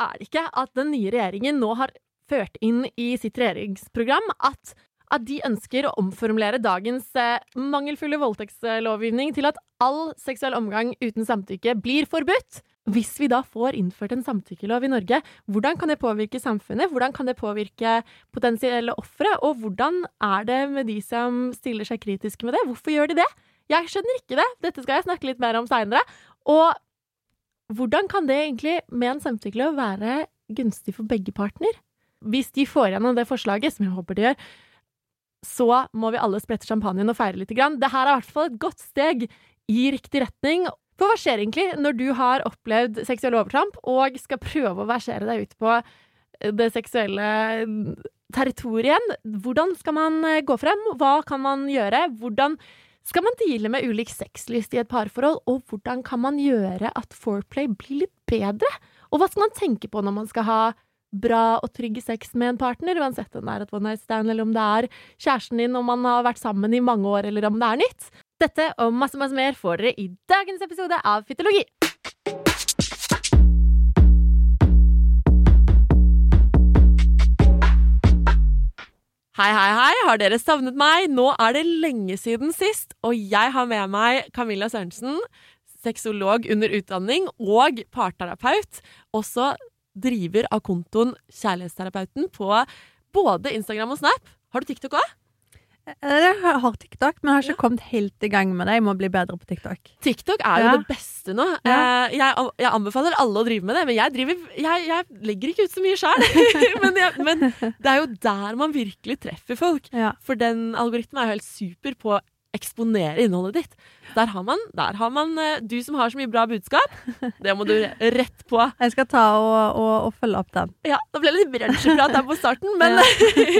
er det ikke at den nye regjeringen nå har ført inn i sitt regjeringsprogram at, at de ønsker å omformulere dagens eh, mangelfulle voldtektslovgivning til at all seksuell omgang uten samtykke blir forbudt? Hvis vi da får innført en samtykkelov i Norge, hvordan kan det påvirke samfunnet? Hvordan kan det påvirke potensielle ofre? Og hvordan er det med de som stiller seg kritiske med det? Hvorfor gjør de det? Jeg skjønner ikke det. Dette skal jeg snakke litt mer om seinere. Og hvordan kan det egentlig med en samtykkelov være gunstig for begge partner? Hvis de får gjennom det forslaget, som jeg håper de gjør, så må vi alle sprette champagnen og feire litt. Det her er i hvert fall et godt steg i riktig retning. For hva skjer egentlig når du har opplevd seksuell overtramp og skal prøve å versere deg ut på det seksuelle territoriet igjen? Hvordan skal man eh, gå frem? Hva kan man gjøre? Hvordan skal man deale med ulik sexlyst i et parforhold, og hvordan kan man gjøre at foreplay blir litt bedre? Og hva skal man tenke på når man skal ha bra og trygg sex med en partner, uansett om det er et one night stand, eller om det er kjæresten din, om man har vært sammen i mange år, eller om det er nytt? Dette og masse, masse mer får dere i dagens episode av Fytologi. Hei, hei, hei. Har dere savnet meg? Nå er det lenge siden sist, og jeg har med meg Camilla Sørensen, sexolog under utdanning og parterapeut. Også driver av kontoen Kjærlighetsterapeuten på både Instagram og Snap. Har du TikTok òg? Jeg har TikTok, men jeg har ikke kommet helt i gang med det. Jeg må bli bedre på TikTok. TikTok er jo Ja. det beste nå. Ja. Eh, Jeg, jeg anbefaler alle å drive med det, men jeg, driver, jeg, jeg legger ikke ut så mye sjøl. men, men det er jo der man virkelig treffer folk. Ja. For den algoritmen er jo helt super på eksponere innholdet ditt. Der har man, der har man eh, Du som har så mye bra budskap, det må du rett på. Jeg skal ta og, og, og følge opp den. Ja, det ble litt bransjeprat der på starten, men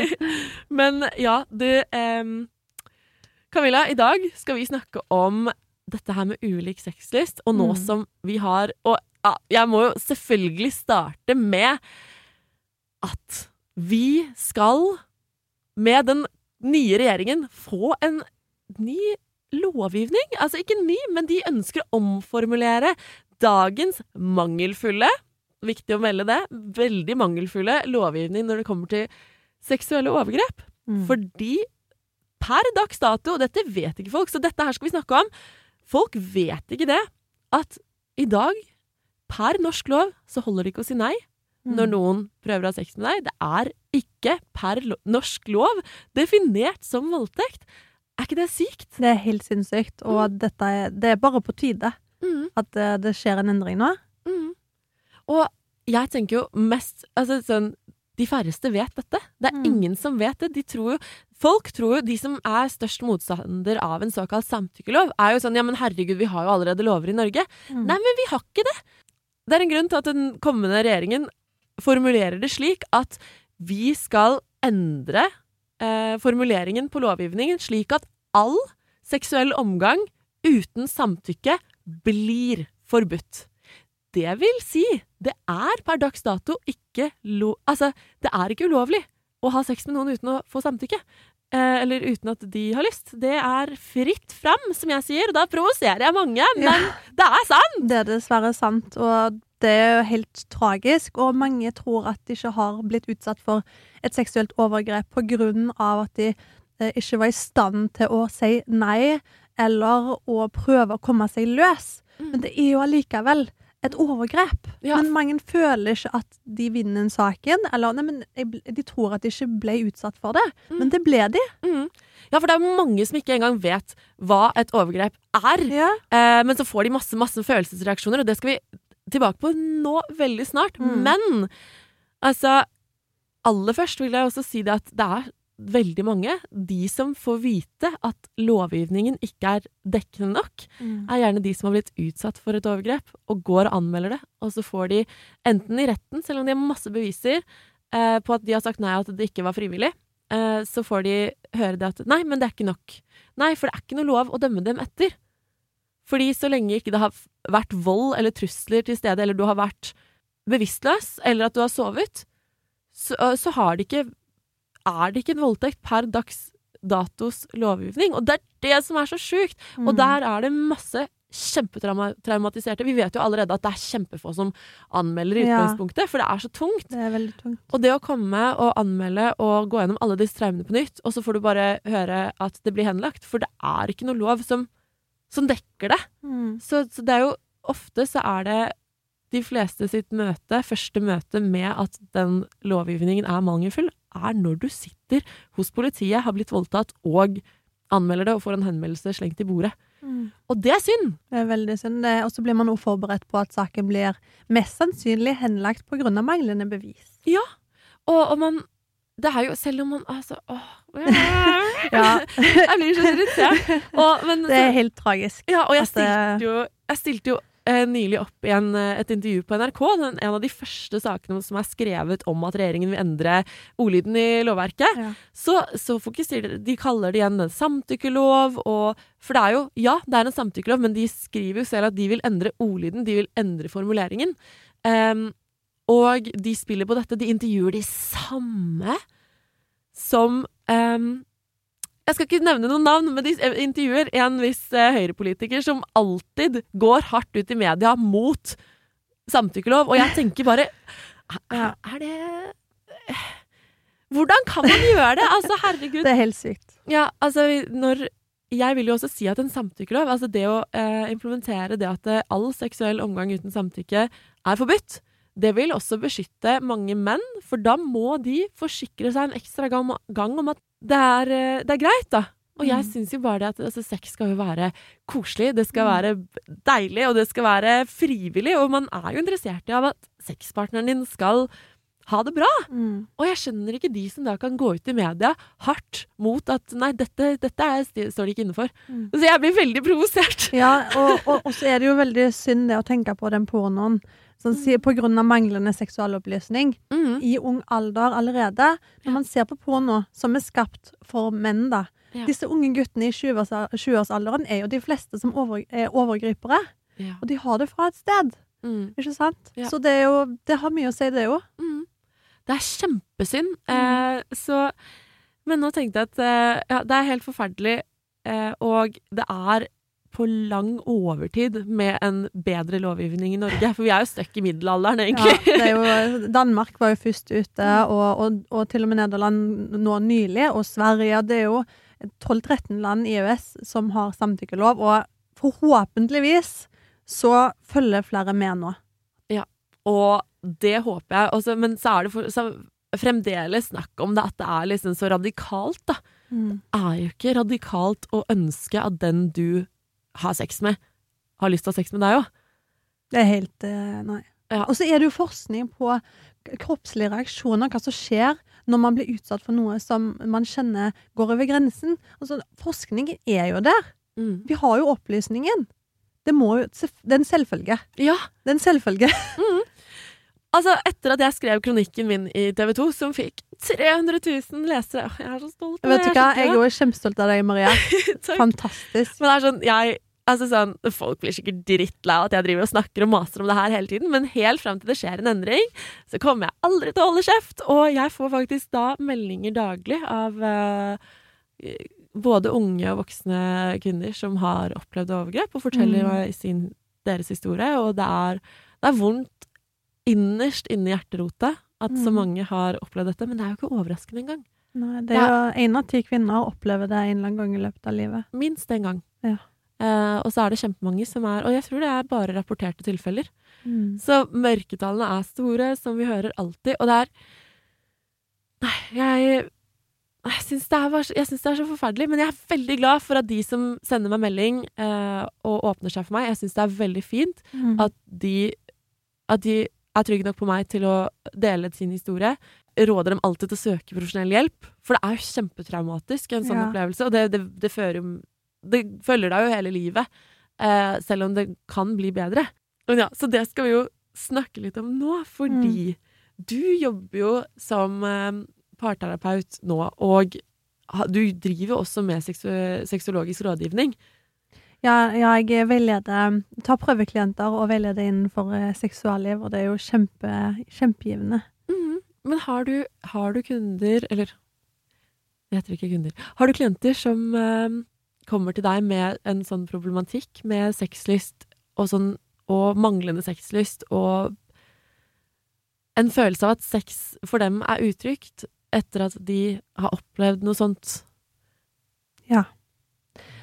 Men ja, du em, Camilla, i dag skal vi snakke om dette her med ulik sexlyst, og nå Mm. som vi har Og ja, jeg må jo selvfølgelig starte med at vi skal, med den nye regjeringen, få en ny lovgivning. Altså ikke ny, men de ønsker å omformulere dagens mangelfulle Viktig å melde det. Veldig mangelfulle lovgivning når det kommer til seksuelle overgrep. Mm. Fordi per dags dato, og dette vet ikke folk, så dette her skal vi snakke om Folk vet ikke det, at i dag, per norsk lov, så holder det ikke å si nei Mm. når noen prøver å ha sex med deg. Det er ikke per norsk lov definert som voldtekt. Er ikke det sykt? Det er helt sinnssykt, og dette er, det er bare på tide Mm, at det, det skjer en endring nå. mm. Og jeg tenker jo mest Altså sånn De færreste vet dette. Det er Mm. ingen som vet det. De tror jo Folk tror jo De som er størst motstander av en såkalt samtykkelov, er jo sånn Ja, men herregud, vi har jo allerede lover i Norge. Mm. Nei, men vi har ikke det! Det er en grunn til at den kommende regjeringen formulerer det slik at vi skal endre eh, formuleringen på lovgivningen slik at all seksuell omgang uten samtykke blir forbudt. Det vil si, det er per dags dato ikke lo... Altså, det er ikke ulovlig å ha sex med noen uten å få samtykke. Eh, eller uten at de har lyst. Det er fritt fram, som jeg sier. Og da provoserer jeg mange, men det er sant! Det er dessverre sant, og det er jo helt tragisk. Og mange tror at de ikke har blitt utsatt for et seksuelt overgrep på grunn av at de eh, ikke var i stand til å si nei, eller å prøve å komme seg løs. Mm. Men det er jo allikevel et overgrep. Ja. Men mange føler ikke at de vinner saken, eller nei, men de tror at de ikke ble utsatt for det. Mm. Men det ble de. Mm. Ja, for det er mange som ikke engang vet hva et overgrep er. Ja. Eh, men så får de masse, masse følelsesreaksjoner, og det skal vi tilbake på nå veldig snart. Mm. Men altså Aller først vil jeg også si det at det er veldig mange, de som får vite at lovgivningen ikke er dekkende nok, Mm. er gjerne de som har blitt utsatt for et overgrep, og går og anmelder det. Og så får de, enten i retten, selv om de har masse beviser eh, på at de har sagt nei, at det ikke var frivillig, eh, så får de høre det at nei, men det er ikke nok. Nei, for det er ikke noe lov å dømme dem etter. Fordi så lenge ikke det har vært vold eller trusler til stede, eller du har vært bevisstløs, eller at du har sovet, så, så har det ikke er det ikke en voldtekt per dags datos lovgivning. Og det er det som er så sjukt! Og Mm. der er det masse kjempetraumatiserte. Vi vet jo allerede at det er kjempefå som anmelder i Ja. utgangspunktet, for det er så tungt. Det er veldig tungt. Og det å komme og anmelde og gå gjennom alle disse traumene på nytt, og så får du bare høre at det blir henlagt, for det er ikke noe lov som, som dekker det. Mm. Så, så det er jo ofte så er det de fleste sitt møte, første møte med at den lovgivningen er mangelfull, er når du sitter hos politiet, har blitt voldtatt og anmelder det og får en henvendelse slengt i bordet. Mm. Og det er synd! Det er veldig synd. Og så blir man også forberedt på at saken blir mest sannsynlig henlagt pga. manglende bevis. Og, og man Det er jo Selv om man Altså åh, Ja, Jeg blir så irritert. Og, men, det er helt tragisk. Ja, og jeg stilte jo, jeg stilte jo eh, nylig opp i en, eh, et intervju på NRK. Den, en av de første sakene som er skrevet om at regjeringen vil endre ordlyden i lovverket. Ja. Så, så fokuserer de De kaller det igjen en samtykkelov. Og, for det er jo Ja, det er en samtykkelov, men de skriver jo selv at de vil endre ordlyden. De vil endre formuleringen. Em, og de spiller på dette. De intervjuer de samme som um, jeg skal ikke nevne noen navn, men de intervjuer en viss uh, høyrepolitiker som alltid går hardt ut i media mot samtykkelov, og jeg tenker bare er, er det Hvordan kan man gjøre det? Altså, herregud. Det er helt sykt. Ja, altså, når Jeg vil jo også si at en samtykkelov, altså det å eh, implementere det at eh, all seksuell omgang uten samtykke er forbudt, det vil også beskytte mange menn, for da må de forsikre seg en ekstra gang, om at det er, eh, det er greit, da. Og jeg Mm. syns jo bare det at altså, sex skal jo være koselig, det skal Mm. være deilig, og det skal være frivillig, og man er jo interessert i at sexpartneren din skal ha det bra. Mm. Og jeg skjønner ikke de som da kan gå ut i media hardt mot at nei, dette, dette er, står de ikke inne for. Mm. Så jeg blir veldig provosert. Ja, og, og, og så er det jo veldig synd det å tenke på den pornoen. Sånn, av manglende seksualopplysning Mm. i ung alder allerede. Når man ser på porno som er skapt for menn, da. Ja. Disse unge guttene i 20-års- 20-årsalderen er jo de fleste som over, er overgripere. Ja. Og de har det fra et sted, Mm. ikke sant? Ja. Så det er jo Det har mye å si, det òg. Mm. Det er kjempesynd. Eh, så Men nå tenkte jeg at eh, ja, det er helt forferdelig, eh, og det er på lang overtid med en bedre lovgivning i Norge. For vi er jo stuck i middelalderen, Ja, egentlig. det er jo, Danmark var jo først ute, og, og, og til og med Nederland nå nylig, og Sverige. Det er jo 12-13 land i EØS som har samtykkelov, og forhåpentligvis så følger flere med nå. Og det håper jeg. Også, men så er det for, så fremdeles snakk om det at det er liksom så radikalt, da. er jo ikke radikalt å ønske at den du har sex med, har lyst til å ha sex med deg òg. Det er helt eh, Nei. Ja. Og så er det jo forskning på kroppslige reaksjoner, hva som skjer når man blir utsatt for noe som man kjenner går over grensen. Altså, forskningen er jo der. Mm. Vi har jo opplysningen. Det, må jo, det er en selvfølge. Ja. Det er en selvfølge. Altså, etter at jeg skrev kronikken min i TV 2, som fikk 300 000 lesere Jeg er så stolt. Vet du hva, jeg er jo kjempestolt av deg, Maria. Fantastisk. Men det er sånn, jeg Altså sånn, Folk blir sikkert drittlei av at jeg driver og snakker og maser om det her hele tiden, men helt fram til det skjer en endring, så kommer jeg aldri til å holde kjeft. Og jeg får faktisk da meldinger daglig av uh, både unge og voksne kvinner som har opplevd overgrep, og forteller Mm. sin, deres historie. Og det er, det er vondt innerst inni hjerterota at så Mm. mange har opplevd dette, men det er jo ikke overraskende engang. Nei, det er jo én av ti kvinner opplever det en eller annen gang i løpet av livet. Minst en gang. Ja. Eh, og så er det kjempemange som er Og jeg tror det er bare rapporterte tilfeller. Mm. Så mørketallene er store, som vi hører alltid. Og det er Nei, jeg jeg syns det, er det er så forferdelig, men jeg er veldig glad for at de som sender meg melding eh, og åpner seg for meg, jeg syns det er veldig fint Mm. at de, at de er trygg nok på meg til å dele sin historie. råder dem alltid til å søke profesjonell hjelp. For det er jo kjempetraumatisk, en sånn Ja. opplevelse. Og det, det, det fører Det følger deg jo hele livet. Eh, selv om det kan bli bedre. Ja, så det skal vi jo snakke litt om nå, fordi du jobber jo som eh, parterapeut nå, og du driver også med seksu seksuologisk rådgivning. Ja, ja, jeg veileder, tar prøveklienter og veileder innenfor eh, seksualliv, og det er jo kjempe, kjempegivende. Mhm. Men har du, har du kunder, eller jeg heter ikke kunder, har du klienter som eh, kommer til deg med en sånn problematikk med sexlyst og, sånn, og manglende sexlyst og en følelse av at sex for dem er utrygt etter at de har opplevd noe sånt?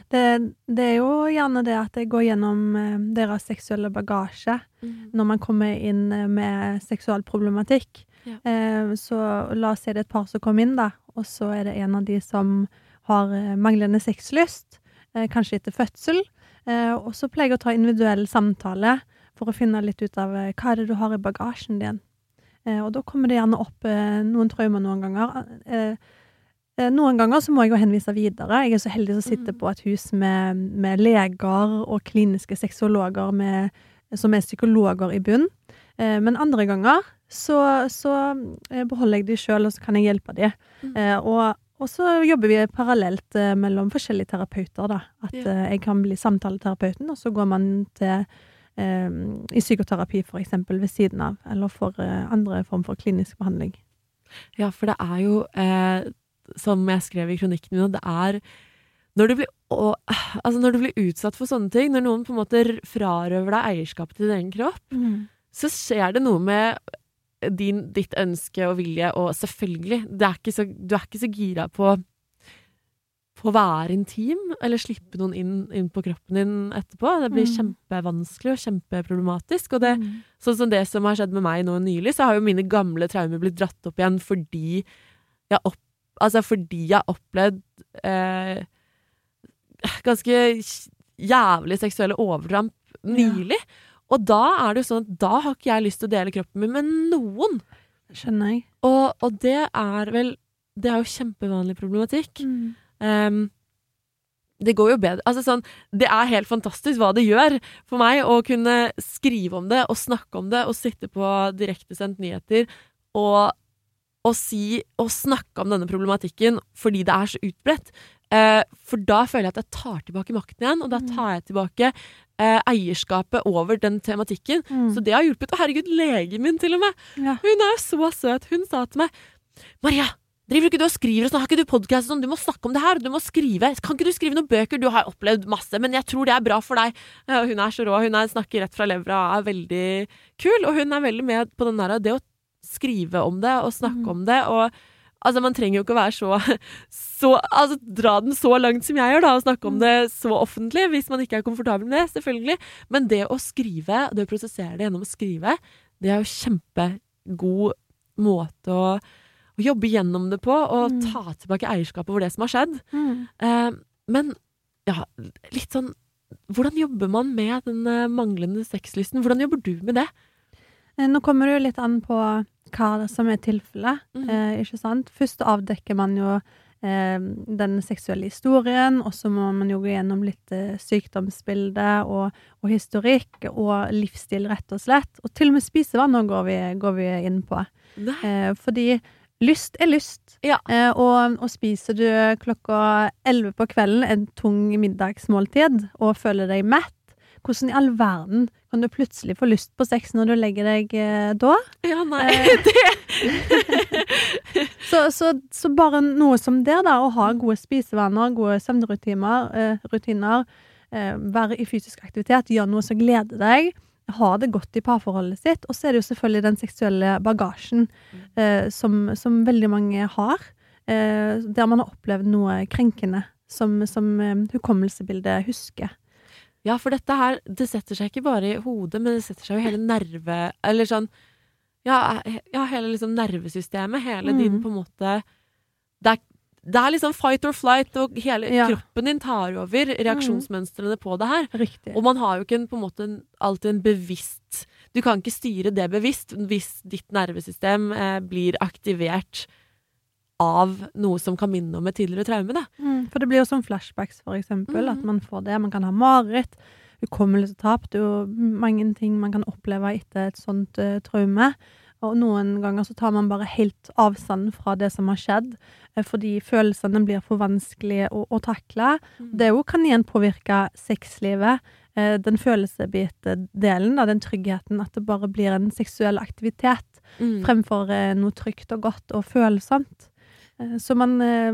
Det, det er jo gjerne det at det går gjennom eh, deres seksuelle bagasje når man kommer inn med med seksualproblematikk. Ja. Eh, så la oss si det er et par som kommer inn, da, og så er det en av de som har eh, manglende sexlyst, eh, kanskje etter fødsel. Eh, og så pleier jeg å ta individuell samtale for å finne litt ut av eh, hva er det du har i bagasjen din. Eh, og da kommer det gjerne opp eh, noen traumer noen ganger. Eh, eh, noen ganger så må jeg jo henvise videre. Jeg er så heldig som sitter Mm. på et hus med, med leger og kliniske sexologer med, som er psykologer i bunn. Eh, men andre ganger så, så eh, beholder jeg de sjøl, og så kan jeg hjelpe de. Mm. Eh, og, og så jobber vi parallelt eh, mellom forskjellige terapeuter, da. At Ja. eh, jeg kan bli samtaleterapeuten, og så går man til eh, i psykoterapi, eksempel, ved siden av. Eller for eh, andre form for klinisk behandling. Ja, for det er jo, eh, som jeg skrev i kronikken min, det er når du, blir, å, altså når du blir utsatt for sånne ting, når noen på en måte frarøver deg eierskapet til din egen kropp, så skjer det noe med din, ditt ønske og vilje, og selvfølgelig, er så, du er ikke så gira på, på å være intim, eller slippe noen inn, inn på kroppen din etterpå. Det blir Mm. kjempevanskelig og kjempeproblematisk. Og det, Mm. Sånn som det som har skjedd med meg nå nylig, så har jo mine gamle traumer blitt dratt opp igjen fordi jeg, opp, altså fordi jeg har opplevd eh, ganske jævlig seksuelle overtramp nylig. Og da er det jo sånn at da har ikke jeg lyst til å dele kroppen min med noen. Skjønner jeg. Og, og det er vel Det er jo kjempevanlig problematikk. Mm. Um, det går jo bedre Altså sånn Det er helt fantastisk hva det gjør for meg å kunne skrive om det og snakke om det og sitte på direktesendt nyheter og, og si Og snakke om denne problematikken fordi det er så utbredt. Eh, for da føler jeg at jeg tar tilbake makten igjen, og da tar jeg tilbake eh, eierskapet over den tematikken. Mm. Så det har hjulpet. Og herregud, legen min til og med! Ja. Hun er jo så søt. Hun sa til meg Maria, driver ikke du og skriver og sånn? Har ikke du podkast sånn? Du må snakke om det her. Du må skrive. Kan ikke du skrive noen bøker? Du har opplevd masse, men jeg tror det er bra for deg. Hun er så rå. Hun er, snakker rett fra levra og er veldig kul. Og hun er veldig med på den der det å skrive om det og snakke Mm. om det. og Altså, Man trenger jo ikke å være så, så altså, Dra den så langt som jeg gjør, da, og snakke om Mm. det så offentlig, hvis man ikke er komfortabel med det, selvfølgelig. Men det å skrive, det å prosessere det gjennom å skrive, det er jo kjempegod måte å, å jobbe gjennom det på, og Mm. ta tilbake eierskapet over det som har skjedd. Mm. Eh, men ja, litt sånn Hvordan jobber man med den eh, manglende sexlysten? Hvordan jobber du med det? Eh, Nå kommer det jo litt an på hva som er tilfellet, Mm. eh, ikke sant? Først avdekker man jo eh, den seksuelle historien, og så må man jo gå gjennom litt eh, sykdomsbilde og, og historikk og livsstil, rett og slett. Og til og med spisevaner går vi, går vi inn på. Eh, fordi lyst er lyst. Ja. Eh, og, og spiser du klokka elleve på kvelden en tung middagsmåltid og føler deg mett, hvordan i all verden kan du plutselig få lyst på sex når du legger deg eh, da? Ja, nei. Eh, Så, så, så bare noe som det, da, å ha gode spisevaner, gode søvnrutiner, eh, rutiner, eh, være i fysisk aktivitet, gjøre noe som gleder deg, ha det godt i parforholdet sitt. Og så er det jo selvfølgelig den seksuelle bagasjen eh, som, som veldig mange har, eh, der man har opplevd noe krenkende. Som, som hukommelsesbildet husker. Ja, for dette her, det setter seg ikke bare i hodet, men det setter seg jo i hele nerve... Eller sånn Ja, ja hele liksom nervesystemet. Hele Mm. din på en måte det er, Det er liksom fight or flight, og hele Ja. kroppen din tar over reaksjonsmønstrene på det her. Riktig. Og man har jo ikke en, på en måte en, alltid en bevisst Du kan ikke styre det bevisst hvis ditt nervesystem eh, blir aktivert av noe som kan minne om et tidligere traume. Mm, for det blir jo som flashbacks, for eksempel. Mm. At man får det. Man kan ha mareritt, hukommelsestap. Det er jo mange ting man kan oppleve etter et sånt uh, traume. Og noen ganger så tar man bare helt avstand fra det som har skjedd, eh, fordi følelsene blir for vanskelige å, å takle. Det jo kan igjen påvirke sexlivet. eh, Den følelsesbite delen, da, den tryggheten, at det bare blir en seksuell aktivitet Mm. fremfor noe trygt og godt og følsomt. Eh, Så man, eh,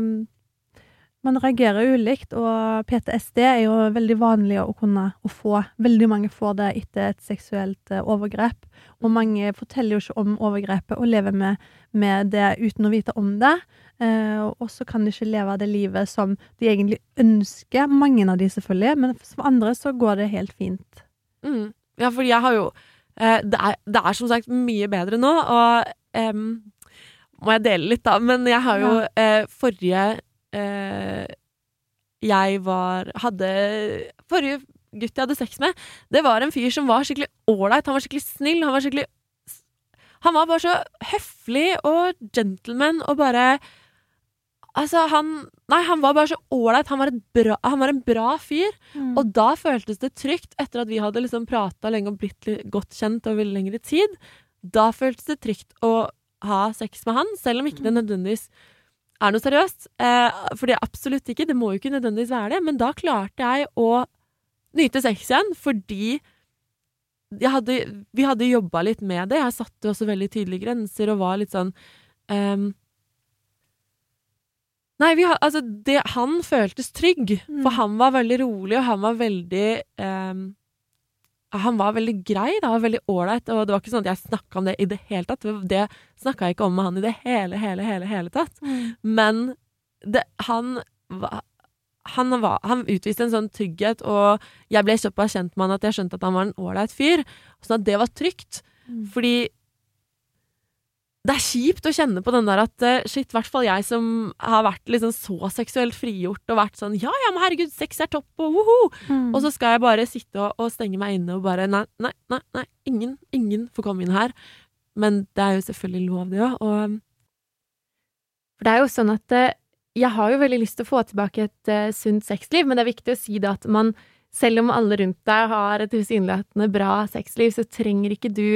man reagerer ulikt, og PTSD er jo veldig vanlig å kunne å få. Veldig mange får det etter et seksuelt eh, overgrep, og mange forteller jo ikke om overgrepet og lever med, med det uten å vite om det. Og så kan de ikke leve det livet som de egentlig ønsker, mange av de selvfølgelig, men for andre så går det helt fint. Mm. Ja, for jeg har jo det, er, det er som sagt mye bedre nå, og em, må jeg dele litt, da. Men jeg har jo eh, forrige eh, Jeg var Hadde Forrige gutt jeg hadde sex med, det var en fyr som var skikkelig ålreit. Han var skikkelig snill. Han var skikkelig Han var bare så høflig og gentleman og bare Altså, han Nei, han var bare så ålreit. Han, var han var en bra fyr. Mm. Og da føltes det trygt, etter at vi hadde liksom prata lenge og blitt litt godt kjent over lengre tid. Da føltes det trygt å ha sex med han, selv om ikke det nødvendigvis er noe seriøst. Eh, for det er absolutt ikke, det må jo ikke nødvendigvis være det, men da klarte jeg å nyte sex igjen, fordi hadde, vi hadde jobba litt med det. Jeg satte også veldig tydelige grenser og var litt sånn um, Nei, vi har, altså det, han føltes trygg, for Mm. han var veldig rolig, og han var veldig ehm, Han var veldig grei, da, veldig ålreit, og det var ikke sånn at jeg snakka om det i det hele tatt. Det, snakka jeg ikke om med han i det hele, hele, hele, hele tatt. Mm. Men det, han var han, var, han utviste en sånn trygghet, og jeg ble såpass kjent med han at jeg skjønte at han var en ålreit fyr. Sånn at det var trygt. Mm. Fordi det er kjipt å kjenne på den der at eh, shit, i hvert fall jeg som har vært liksom så seksuelt frigjort og vært sånn ja, ja, men herregud, sex er topp og woho! Mm. Og så skal jeg bare sitte og, og stenge meg inne og bare nei, nei, nei, nei, ingen, ingen får komme inn her. Men det er jo selvfølgelig lov, det òg. Og For det er jo sånn at eh, jeg har jo veldig lyst til å få tilbake et uh, sunt sexliv, men det er viktig å si det at man, selv om alle rundt deg har et tilsynelatende bra sexliv, så trenger ikke du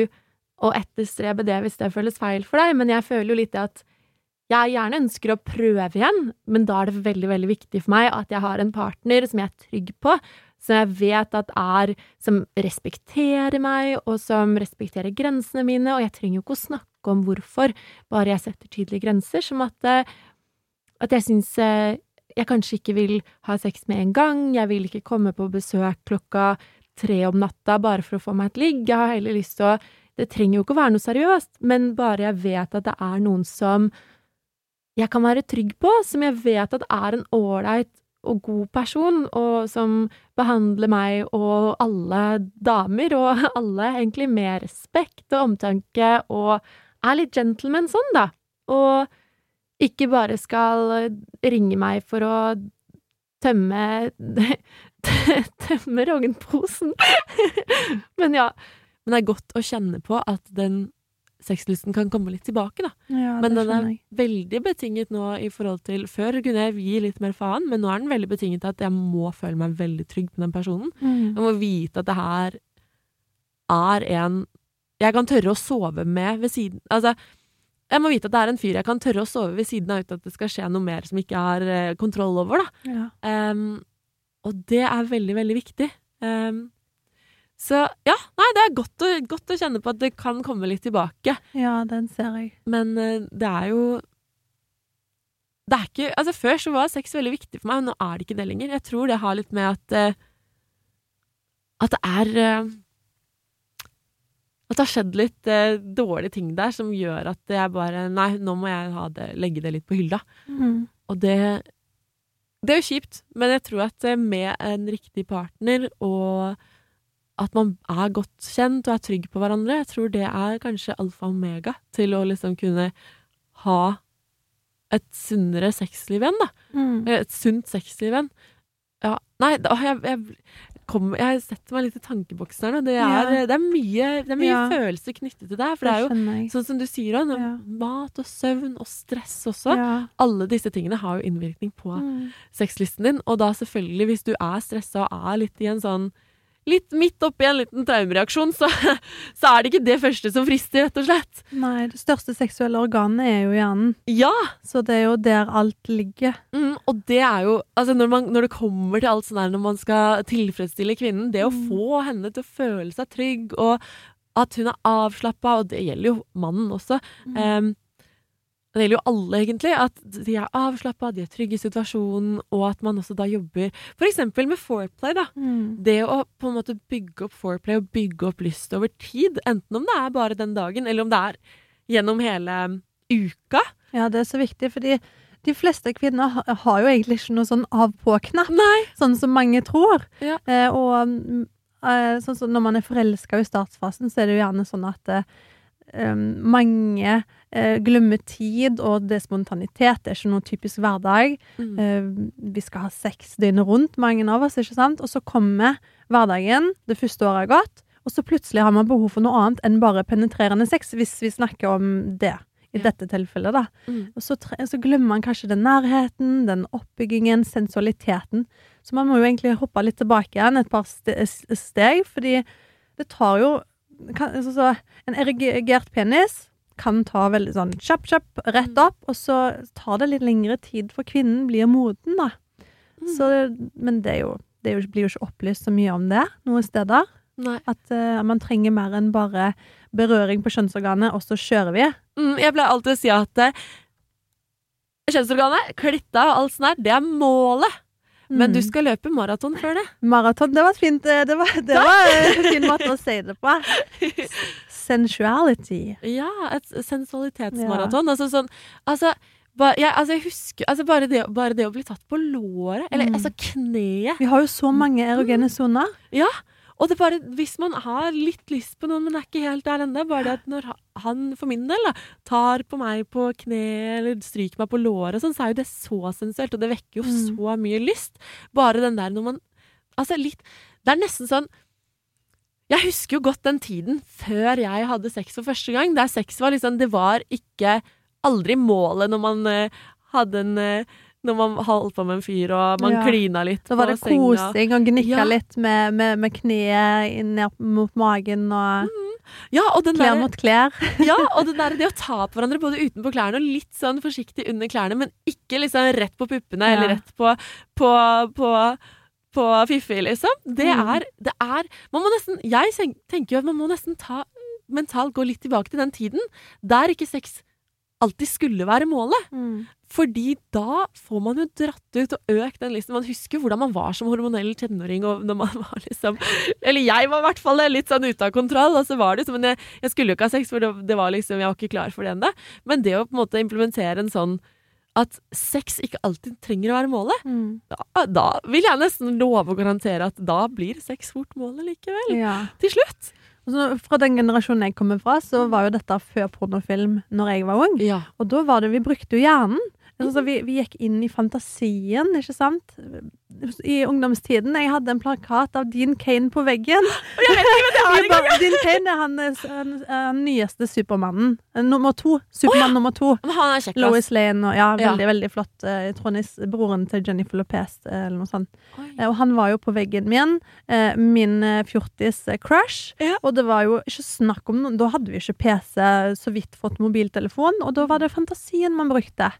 å etterstrebe det hvis det føles feil for deg. Men jeg føler jo litt det at jeg gjerne ønsker å prøve igjen, men da er det veldig, veldig viktig for meg at jeg har en partner som jeg er trygg på, som jeg vet at er Som respekterer meg, og som respekterer grensene mine, og jeg trenger jo ikke å snakke om hvorfor, bare jeg setter tydelige grenser, som at eh, at jeg syns eh, jeg kanskje ikke vil ha sex med en gang, jeg vil ikke komme på besøk klokka tre om natta bare for å få meg et ligg, jeg har heller lyst til å Det trenger jo ikke å være noe seriøst, men bare jeg vet at det er noen som jeg kan være trygg på, som jeg vet at er en ålreit og god person, og som behandler meg og alle damer, og alle egentlig med respekt og omtanke, og er litt gentleman sånn, da. Og ikke bare skal ringe meg for å tømme Tømme rognposen. Men ja. Men det er godt å kjenne på at den sexlysten kan komme litt tilbake, da. Ja, Men den er veldig betinget nå i forhold til Før kunne jeg gi litt mer faen, men nå er den veldig betinget av at jeg må føle meg veldig trygg på den personen. Jeg Mm. må vite at det her er en jeg kan tørre å sove med ved siden Altså, jeg må vite at det er en fyr jeg kan tørre å sove ved siden av uten at det skal skje noe mer som jeg ikke har eh, kontroll over, da. Ja. Um, og det er veldig, veldig viktig. Ehm, så ja, nei, det er godt å, godt å kjenne på at det kan komme litt tilbake. ja, den ser jeg. Men eh, det er jo Det er ikke Altså, før så var sex veldig viktig for meg, men nå er det ikke det lenger. Jeg tror det har litt med at eh, At det er eh, At det har skjedd litt eh, dårlige ting der som gjør at jeg bare Nei, nå må jeg ha det, legge det litt på hylla. Mm. Og det Det er jo kjipt, men jeg tror at med en riktig partner og at man er godt kjent og er trygg på hverandre, jeg tror det er kanskje alfa og omega til å liksom kunne ha et sunnere sexliv igjen, da. Mm. Et sunt sexliv igjen. Ja. Nei, da, jeg, jeg, kom, jeg setter meg litt i tankeboksen her nå. Det er, Ja. det er mye, det er mye Ja. følelser knyttet til det. For det er jo sånn som du sier òg, mat og søvn og stress også. Alle disse tingene har jo innvirkning på Mm. sexlisten din. Og da selvfølgelig, hvis du er stressa og er litt i en sånn Litt midt oppi en liten traumereaksjon, så, så er det ikke det første som frister, rett og slett. Nei, det største seksuelle organet er jo hjernen, Ja! så det er jo der alt ligger. Mm, og det er jo Altså, når, man, når det kommer til alt sånn her, når man skal tilfredsstille kvinnen, det å Mm. få henne til å føle seg trygg, og at hun er avslappa, og det gjelder jo mannen også. Mm. Em, det gjelder jo alle, egentlig. At de er avslappa, de er trygge i situasjonen, og at man også da jobber eksempel med foreplay, da. Mm. Det å på en måte bygge opp foreplay og bygge opp lyst over tid, enten om det er bare den dagen, eller om det er gjennom hele uka. Ja, det er så viktig, fordi de fleste kvinner har jo egentlig ikke noe sånn av-på-knapp, sånn som mange tror. Ja. Eh, og mm, eh, sånn som når man er forelska i startfasen, så er det jo gjerne sånn at eh, um, mange eh, glemmer tid, og det spontanitet. Det er ikke noe typisk hverdag. Mm. Eh, vi skal ha sex døgnet rundt, mange av oss, ikke sant? Og så kommer hverdagen, det første året er gått, og så plutselig har man behov for noe annet enn bare penetrerende sex, hvis vi snakker om det. I Ja. dette tilfellet, da. Mm. Og så, så glemmer man kanskje den nærheten, den oppbyggingen, sensualiteten. Så man må jo egentlig hoppe litt tilbake igjen et par ste steg, fordi det tar jo kan, altså, En erigert penis kan ta veldig sånn kjapp, kjapp, rett Mm. opp, og så tar det litt lengre tid for kvinnen blir moden, da. Mm. Så, men det, er jo, det jo, blir jo ikke opplyst så mye om det noen steder. Nei. At uh, man trenger mer enn bare berøring på kjønnsorganet, og så kjører vi. Mm, jeg pleier alltid å si at uh, kjønnsorganet, klitta og alt sånt der, det er målet. Men Mm. du skal løpe maraton før det. Maraton, det var et fint eh, Det var, det var en fin måte å si det på. Sensuality. Ja, et sensualitetsmaraton. Altså sånn Altså, ba, ja, altså, jeg husker altså, bare, det, bare det å bli tatt på låret, eller Mm. altså kneet Vi har jo så mange erogene soner. Og det er bare, hvis man har litt lyst på noen, men er ikke helt der ennå, bare det at når han for min del da, tar på meg på kne eller stryker meg på låret, sånn, så er jo det så sensuelt, og det vekker jo Mm. så mye lyst. Bare den der når man Altså litt Det er nesten sånn Jeg husker jo godt den tiden før jeg hadde sex for første gang, der sex var liksom Det var ikke aldri målet når man uh, hadde en uh, når man holdt på med en fyr, og man Ja. klina litt Da var det kosing og gnikka Ja. litt med, med, med kneet inn ned mot magen og Ja, og den klær der, mot klær. ja, og den der, det å ta på hverandre både utenpå klærne og litt sånn forsiktig under klærne, men ikke liksom rett på puppene Ja. eller rett på, på, på, på fiffi, liksom. Det Mm. er, det er Man må nesten Jeg tenker jo at man må nesten ta mentalt gå litt tilbake til den tiden der ikke sex alltid skulle være målet. Mm. Fordi da får man jo dratt ut og økt den listen. Man husker hvordan man var som hormonell tenåring. Og når man var liksom Eller jeg var i hvert fall litt sånn ute av kontroll. Og så var det men jeg, jeg skulle jo ikke ha sex, for det, det var liksom, jeg var ikke klar for det ennå. Men det å på en måte implementere en sånn at sex ikke alltid trenger å være målet, Mm. da, da vil jeg nesten love å garantere at da blir sex fort målet likevel. Ja. Til slutt. Så fra den generasjonen jeg kommer fra, så var jo dette før pornofilm når jeg var ung. Ja. Og da var det Vi brukte jo hjernen. Altså, vi, vi gikk inn i fantasien, ikke sant? I ungdomstiden. Jeg hadde en plakat av Dean Kane på veggen. Jeg vet ikke, men bare, Dean Kane er han, eh, han, han nyeste Supermannen. Eh, Nummer to. Supermann nummer to. Men han er kjekk. Lois Lane og ja, Ja. veldig, veldig flott. eh, Jeg tror han er broren til Jennifer Lopez, eh, eller noe sånt. Oi. Eh, Og han var jo på veggen min. eh, Min eh, fjortis-crush. Ja. Og det var jo ikke snakk om noe Da hadde vi ikke PC, så vidt fått mobiltelefon, og da var det fantasien man brukte.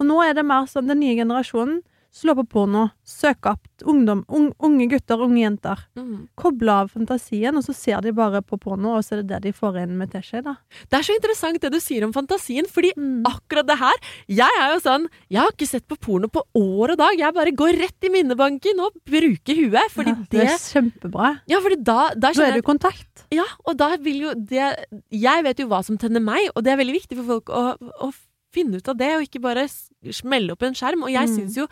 Og nå er det mer sånn den nye generasjonen. Slå på porno, søk opp ungdom, ung, unge gutter, unge jenter. Mm. Koble av fantasien, og så ser de bare på porno, og så er det det de får inn med teskje, da. Det er så interessant det du sier om fantasien, fordi Mm. akkurat det her Jeg er jo sånn Jeg har ikke sett på porno på år og dag. Jeg bare går rett i minnebanken og bruker huet. Fordi ja, det er kjempebra. Ja, fordi da, da Da er du i kontakt. Ja, og da vil jo det Jeg vet jo hva som tenner meg, og det er veldig viktig for folk å, å finne ut av det, og ikke bare smelle opp en skjerm. Og jeg Mm. syns jo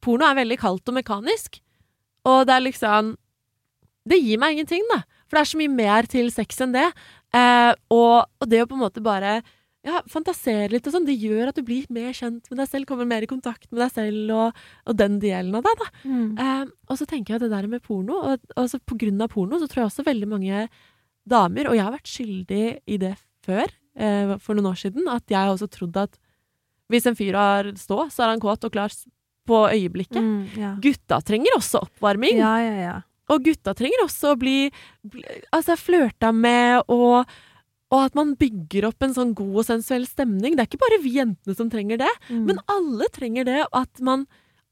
porno er veldig kaldt og mekanisk. Og det er liksom Det gir meg ingenting, da. For det er så mye mer til sex enn det. Eh, og, og det å på en måte bare ja, fantasere litt og sånn. Det gjør at du blir mer kjent med deg selv, kommer mer i kontakt med deg selv og, og den delen av deg, da. Mm. Eh, og så tenker jeg at det der med porno, og, altså på grunn av porno, så tror jeg også veldig mange damer, og jeg har vært skyldig i det før, eh, for noen år siden, at jeg har også trodd at hvis en fyr har stå, så er han kåt og klar på øyeblikket. Mm, ja. Gutta trenger også oppvarming. ja, ja, ja. Og gutta trenger også å bli, bli altså, flørta med, og, og at man bygger opp en sånn god og sensuell stemning. Det er ikke bare vi jentene som trenger det, Mm. men alle trenger det. At man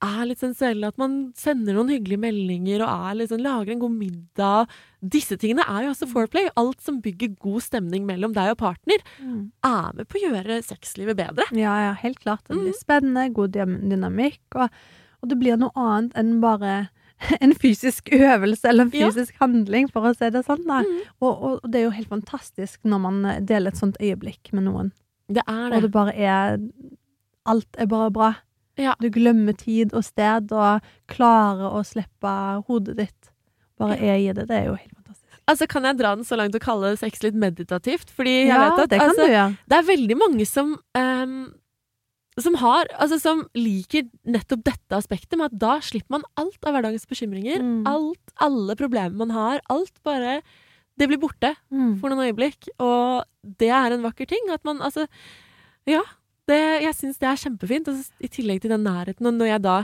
er litt sensuelle, at man sender noen hyggelige meldinger og sånn, lager en god middag. Disse tingene er jo også foreplay. Alt som bygger god stemning mellom deg og partner, Mm. er med på å gjøre sexlivet bedre. Ja, ja, helt klart. Det blir Mm. spennende, god dynamikk, og, og det blir noe annet enn bare en fysisk øvelse eller en Ja. fysisk handling, for å si det sånn. Da. Mm. Og, og det er jo helt fantastisk når man eh, deler et sånt øyeblikk med noen, Det er og det. det bare er Alt er bare bra. Ja. Du glemmer tid og sted, og klarer å slippe hodet ditt. Bare er i det. Det er jo helt fantastisk. Altså, Kan jeg dra den så langt og kalle sex litt meditativt? Fordi jeg ja, vet at det kan altså, det er veldig mange som um, som har, altså som liker nettopp dette aspektet med at da slipper man alt av hverdagens bekymringer. Mm. Alt, alle problemer man har. Alt bare Det blir borte Mm. for noen øyeblikk. Og det er en vakker ting. At man altså Ja. Det, jeg syns det er kjempefint. Altså, I tillegg til den nærheten. Og når jeg da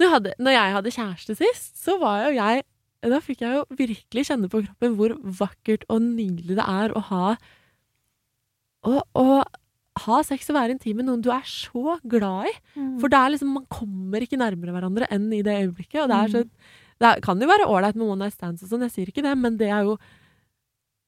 når jeg, hadde, når jeg hadde kjæreste sist, så var jo jeg Da fikk jeg jo virkelig kjenne på kroppen hvor vakkert og nydelig det er å ha Å, å ha sex og være intim med noen du er så glad i. Mm. For det er liksom, man kommer ikke nærmere hverandre enn i det øyeblikket. Og det, er så, Mm. det kan jo være ålreit med one night stands og sånn, jeg sier ikke det, men det er jo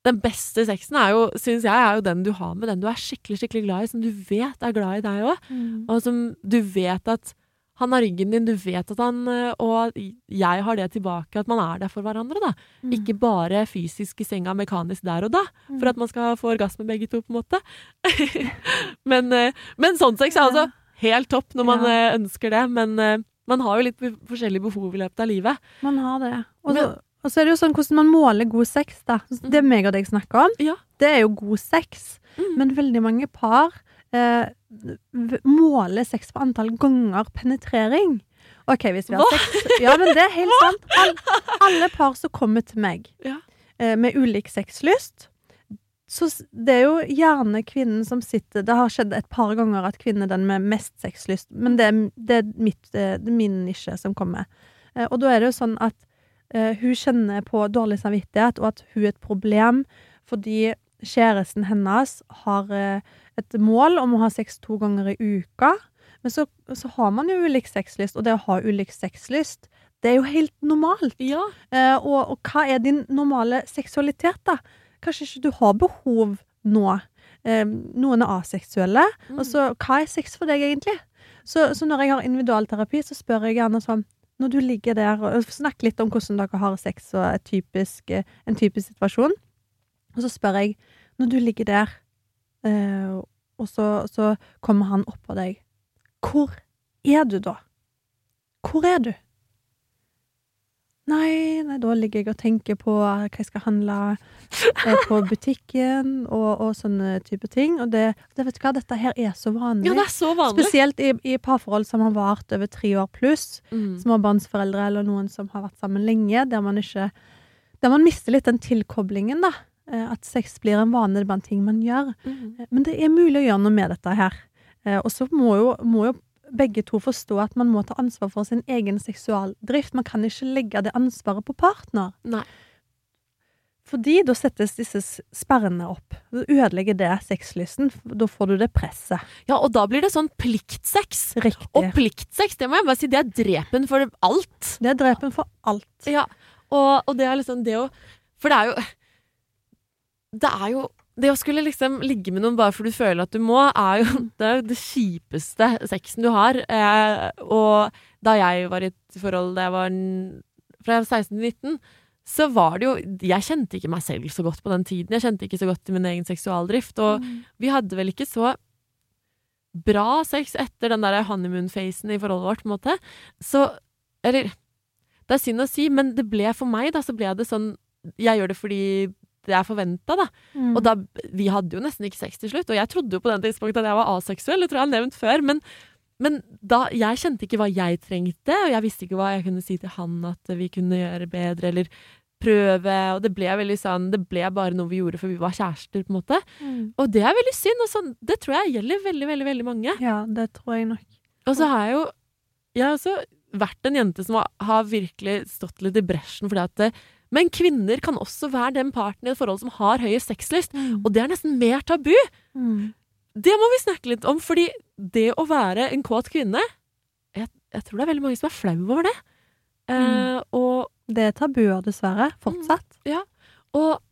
Den beste sexen er jo, syns jeg, er jo den du har med den du er skikkelig skikkelig glad i, som du vet er glad i deg òg. Mm. Og som du vet at han har ryggen din, du vet at han øh, Og jeg har det tilbake, at man er der for hverandre, da. Mm. Ikke bare fysisk i senga, mekanisk der og da, for at man skal få orgasme begge to, på en måte. men, øh, men sånn sex er altså helt topp når man Ja. øh, ønsker det, men man har jo litt forskjellige behov i løpet av livet. Man har det. Og, så, og så er det jo sånn hvordan man måler god sex, da. Det meg og deg snakker om, Ja. det er jo god sex. Mm. Men veldig mange par eh, måler sex på antall ganger penetrering. OK, hvis vi har Hva? sex Ja, men det er helt sant. All, alle par som kommer til meg Ja. eh, med ulik sexlyst så det er jo gjerne kvinnen som sitter Det har skjedd et par ganger at kvinnen er den med mest sexlyst, men det er, det er, mitt, eh, det er min nisje som kommer. Eh, og da er det jo sånn at eh, hun kjenner på dårlig samvittighet, og at hun er et problem fordi kjæresten hennes har eh, et mål om å ha sex to ganger i uka. Men så, så har man jo ulik sexlyst, og det å ha ulik sexlyst, det er jo helt normalt. Ja. Eh, og, og hva er din normale seksualitet, da? Kanskje ikke du har behov nå. Eh, noen er aseksuelle. Mm. Og så, hva er sex for deg, egentlig? Så, så når jeg har individualterapi, så spør jeg gjerne sånn Når du ligger der og Snakk litt om hvordan dere har sex og typisk, eh, en typisk situasjon. Og så spør jeg Når du ligger der, eh, og så, så kommer han oppå deg, hvor er du da? Hvor er du? Nei, nei, da ligger jeg og tenker på hva jeg skal handle eh, på butikken, og, og sånne type ting. Og det, det, vet du hva, dette her er så vanlig. ja, det er så vanlig. Spesielt i, i parforhold som har vart over tre år pluss. Mm. Småbarnsforeldre eller noen som har vært sammen lenge, der man ikke Der man mister litt den tilkoblingen, da. Eh, At sex blir en vane blant ting man gjør. Mm. Eh, Men det er mulig å gjøre noe med dette her. Eh, Og så må jo, må jo begge to forstå at man må ta ansvar for sin egen seksualdrift. Man kan ikke legge det ansvaret på partner. Nei. Fordi da settes disse sperrene opp. Du ødelegger det sexlysten. Da får du det presset. Ja, og da blir det sånn pliktsex. Riktig. Og pliktsex, det må jeg bare si, det er drepen for alt. Det er drepen for alt. Ja, og, og det er liksom det å For det er jo Det er jo Det å skulle liksom ligge med noen bare for du føler at du må, er jo det, er jo det kjipeste sexen du har. Eh, og da jeg var i et forhold da jeg var fra 16 til 19, så var det jo Jeg kjente ikke meg selv så godt på den tiden. Jeg kjente ikke så godt til min egen seksualdrift. Og vi hadde vel ikke så bra sex etter den der honeymoon-fasen i forholdet vårt, på en måte. Så Eller Det er synd å si, men det ble for meg, da, så ble det sånn Jeg gjør det fordi det er forventa, da. Mm. Og da, vi hadde jo nesten ikke sex til slutt, og jeg trodde jo på den tidspunktet at jeg var aseksuell, det tror jeg har nevnt før, men, men da, jeg kjente ikke hva jeg trengte, og jeg visste ikke hva jeg kunne si til han at vi kunne gjøre bedre, eller prøve, og det ble veldig sånn, det ble bare noe vi gjorde for vi var kjærester, på en måte. Mm. Og det er veldig synd, og sånn, det tror jeg gjelder veldig, veldig, veldig mange. Ja, det tror jeg nok. Og så har jeg jo, jeg har også vært en jente som har, har virkelig stått litt i bresjen fordi at det, men kvinner kan også være den parten i et forhold som har høyest sexlyst, og det er nesten mer tabu. Mm. Det må vi snakke litt om, fordi det å være en kåt kvinne jeg, jeg tror det er veldig mange som er flau over det. Eh, og, Det er tabuer, dessverre. Fortsatt. og,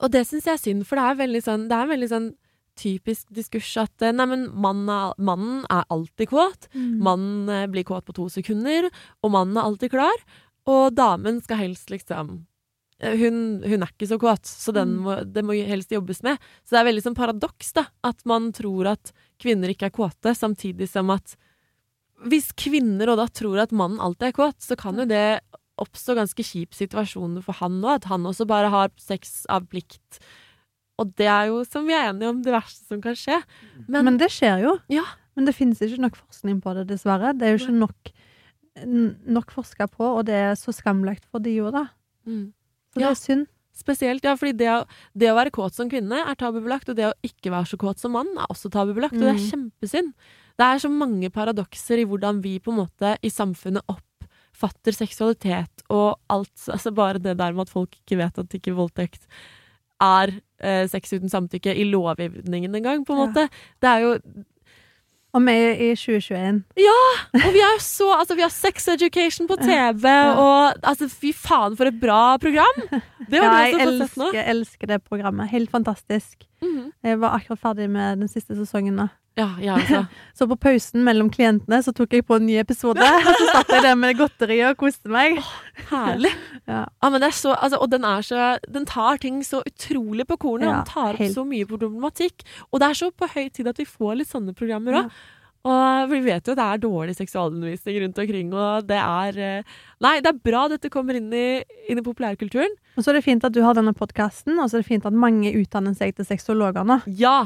og det syns jeg er synd, for det er veldig sånn, det er veldig sånn typisk diskurs at eh, nei, men mannen er, mannen er alltid kåt. Mm. Mannen eh, blir kåt på to sekunder, og mannen er alltid klar. Og damen skal helst liksom eh, hun, hun er ikke så kåt, så den Mm. må, det må helst jobbes med. Så det er veldig sånn paradoks, da. At man tror at kvinner ikke er kåte, samtidig som at Hvis kvinner og da tror at mannen alltid er kåt, så kan jo det oppstå ganske kjip situasjoner for han òg. At han også bare har sex av plikt. Og det er jo, som vi er enige om, det verste som kan skje. Men, Men det skjer jo. Ja. Men det finnes ikke nok forskning på det, dessverre. Det er jo ikke nok, nok forska på, og det er så skamlagt for de jo, da. mm. Så Ja. det er synd. Spesielt, ja, fordi det det å være kåt som kvinne er tabubelagt, og det å ikke være så kåt som mann er også tabubelagt, og det er Mm. kjempesynd. Det er så mange paradokser i hvordan vi på en måte i samfunnet oppfatter seksualitet og alt, altså bare det der med at folk ikke vet at ikke voldtekt er eh, sex uten samtykke i lovgivningen engang, på en Ja. måte. Det er jo Og vi er i 2021. Ja! Og vi er jo så Altså, vi har Sex Education på TV, og altså, fy faen, for et bra program! Det Ja, har jeg elsker, elsker det programmet. Helt fantastisk. Mhm. Jeg var akkurat ferdig med den siste sesongen nå. Ja, ja, altså. Så på pausen mellom klientene så tok jeg på en ny episode. Og så satt jeg der med godteri og koste meg. Herlig. Ja. Ja, men det er så, altså, og den er så Den tar ting så utrolig på kornet, Ja, den tar opp helt. så mye problematikk. Og det er så på høy tid at vi får litt sånne programmer òg. Og vi vet jo at det er dårlig seksualundervisning rundt omkring, og det er eh, Nei, det er bra dette kommer inn i, inn i populærkulturen. Og så er det fint at du har denne podkasten, og så er det fint at mange utdanner seg til sexologer nå. Ja!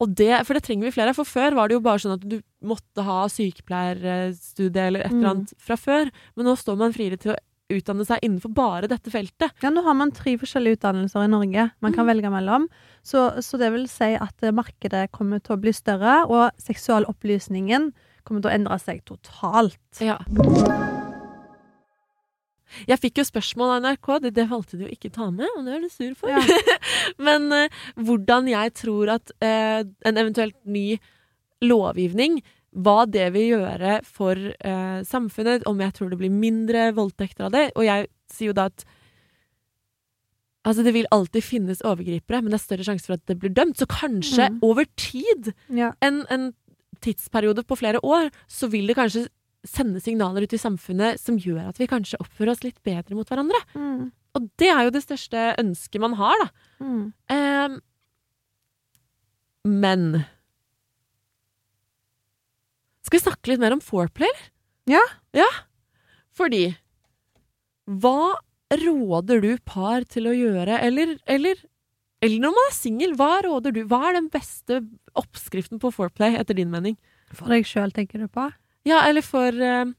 Og det, for det trenger vi flere av. For før var det jo bare sånn at du måtte ha sykepleierstudie eller et eller Mm. annet fra før. Men nå står man friere til å utdanne seg innenfor bare dette feltet. Ja, nå har man tre forskjellige utdannelser i Norge man kan velge mellom. Så, så det vil si at eh, markedet kommer til å bli større, og seksualopplysningen kommer til å endre seg totalt. Ja. Jeg fikk jo spørsmål av NRK, det, det valgte de jo ikke ta med, og det er du sur for. Ja. Men eh, hvordan jeg tror at eh, en eventuelt ny lovgivning hva det vil gjøre for eh, samfunnet, om jeg tror det blir mindre voldtekter av det. Og jeg sier jo da at Altså, det vil alltid finnes overgripere, men det er større sjanse for at det blir dømt. Så kanskje Mm. over tid, Ja. en, en tidsperiode på flere år, så vil det kanskje sende signaler ut i samfunnet som gjør at vi kanskje oppfører oss litt bedre mot hverandre. Mm. Og det er jo det største ønsket man har, da. Mm. Ehm, men Skal vi snakke litt mer om foreplay. Ja. Ja. Fordi Hva råder du par til å gjøre, eller, eller, eller når man er singel, hva råder du? Hva er den beste oppskriften på foreplay, etter din mening? For deg sjøl, tenker du på? Ja, eller for eh,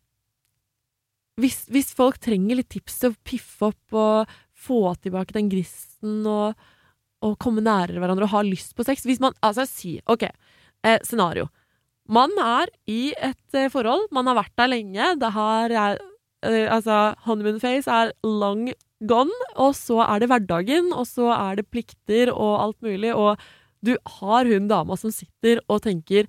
hvis, hvis folk trenger litt tips til å piffe opp og få tilbake den gristen og, og komme nærere hverandre og ha lyst på sex. Hvis man Altså, si OK, eh, scenario. Man er i et eh, forhold, man har vært der lenge, det har eh, Altså, honeymoon face er long gone, og så er det hverdagen, og så er det plikter og alt mulig, og du har hun dama som sitter og tenker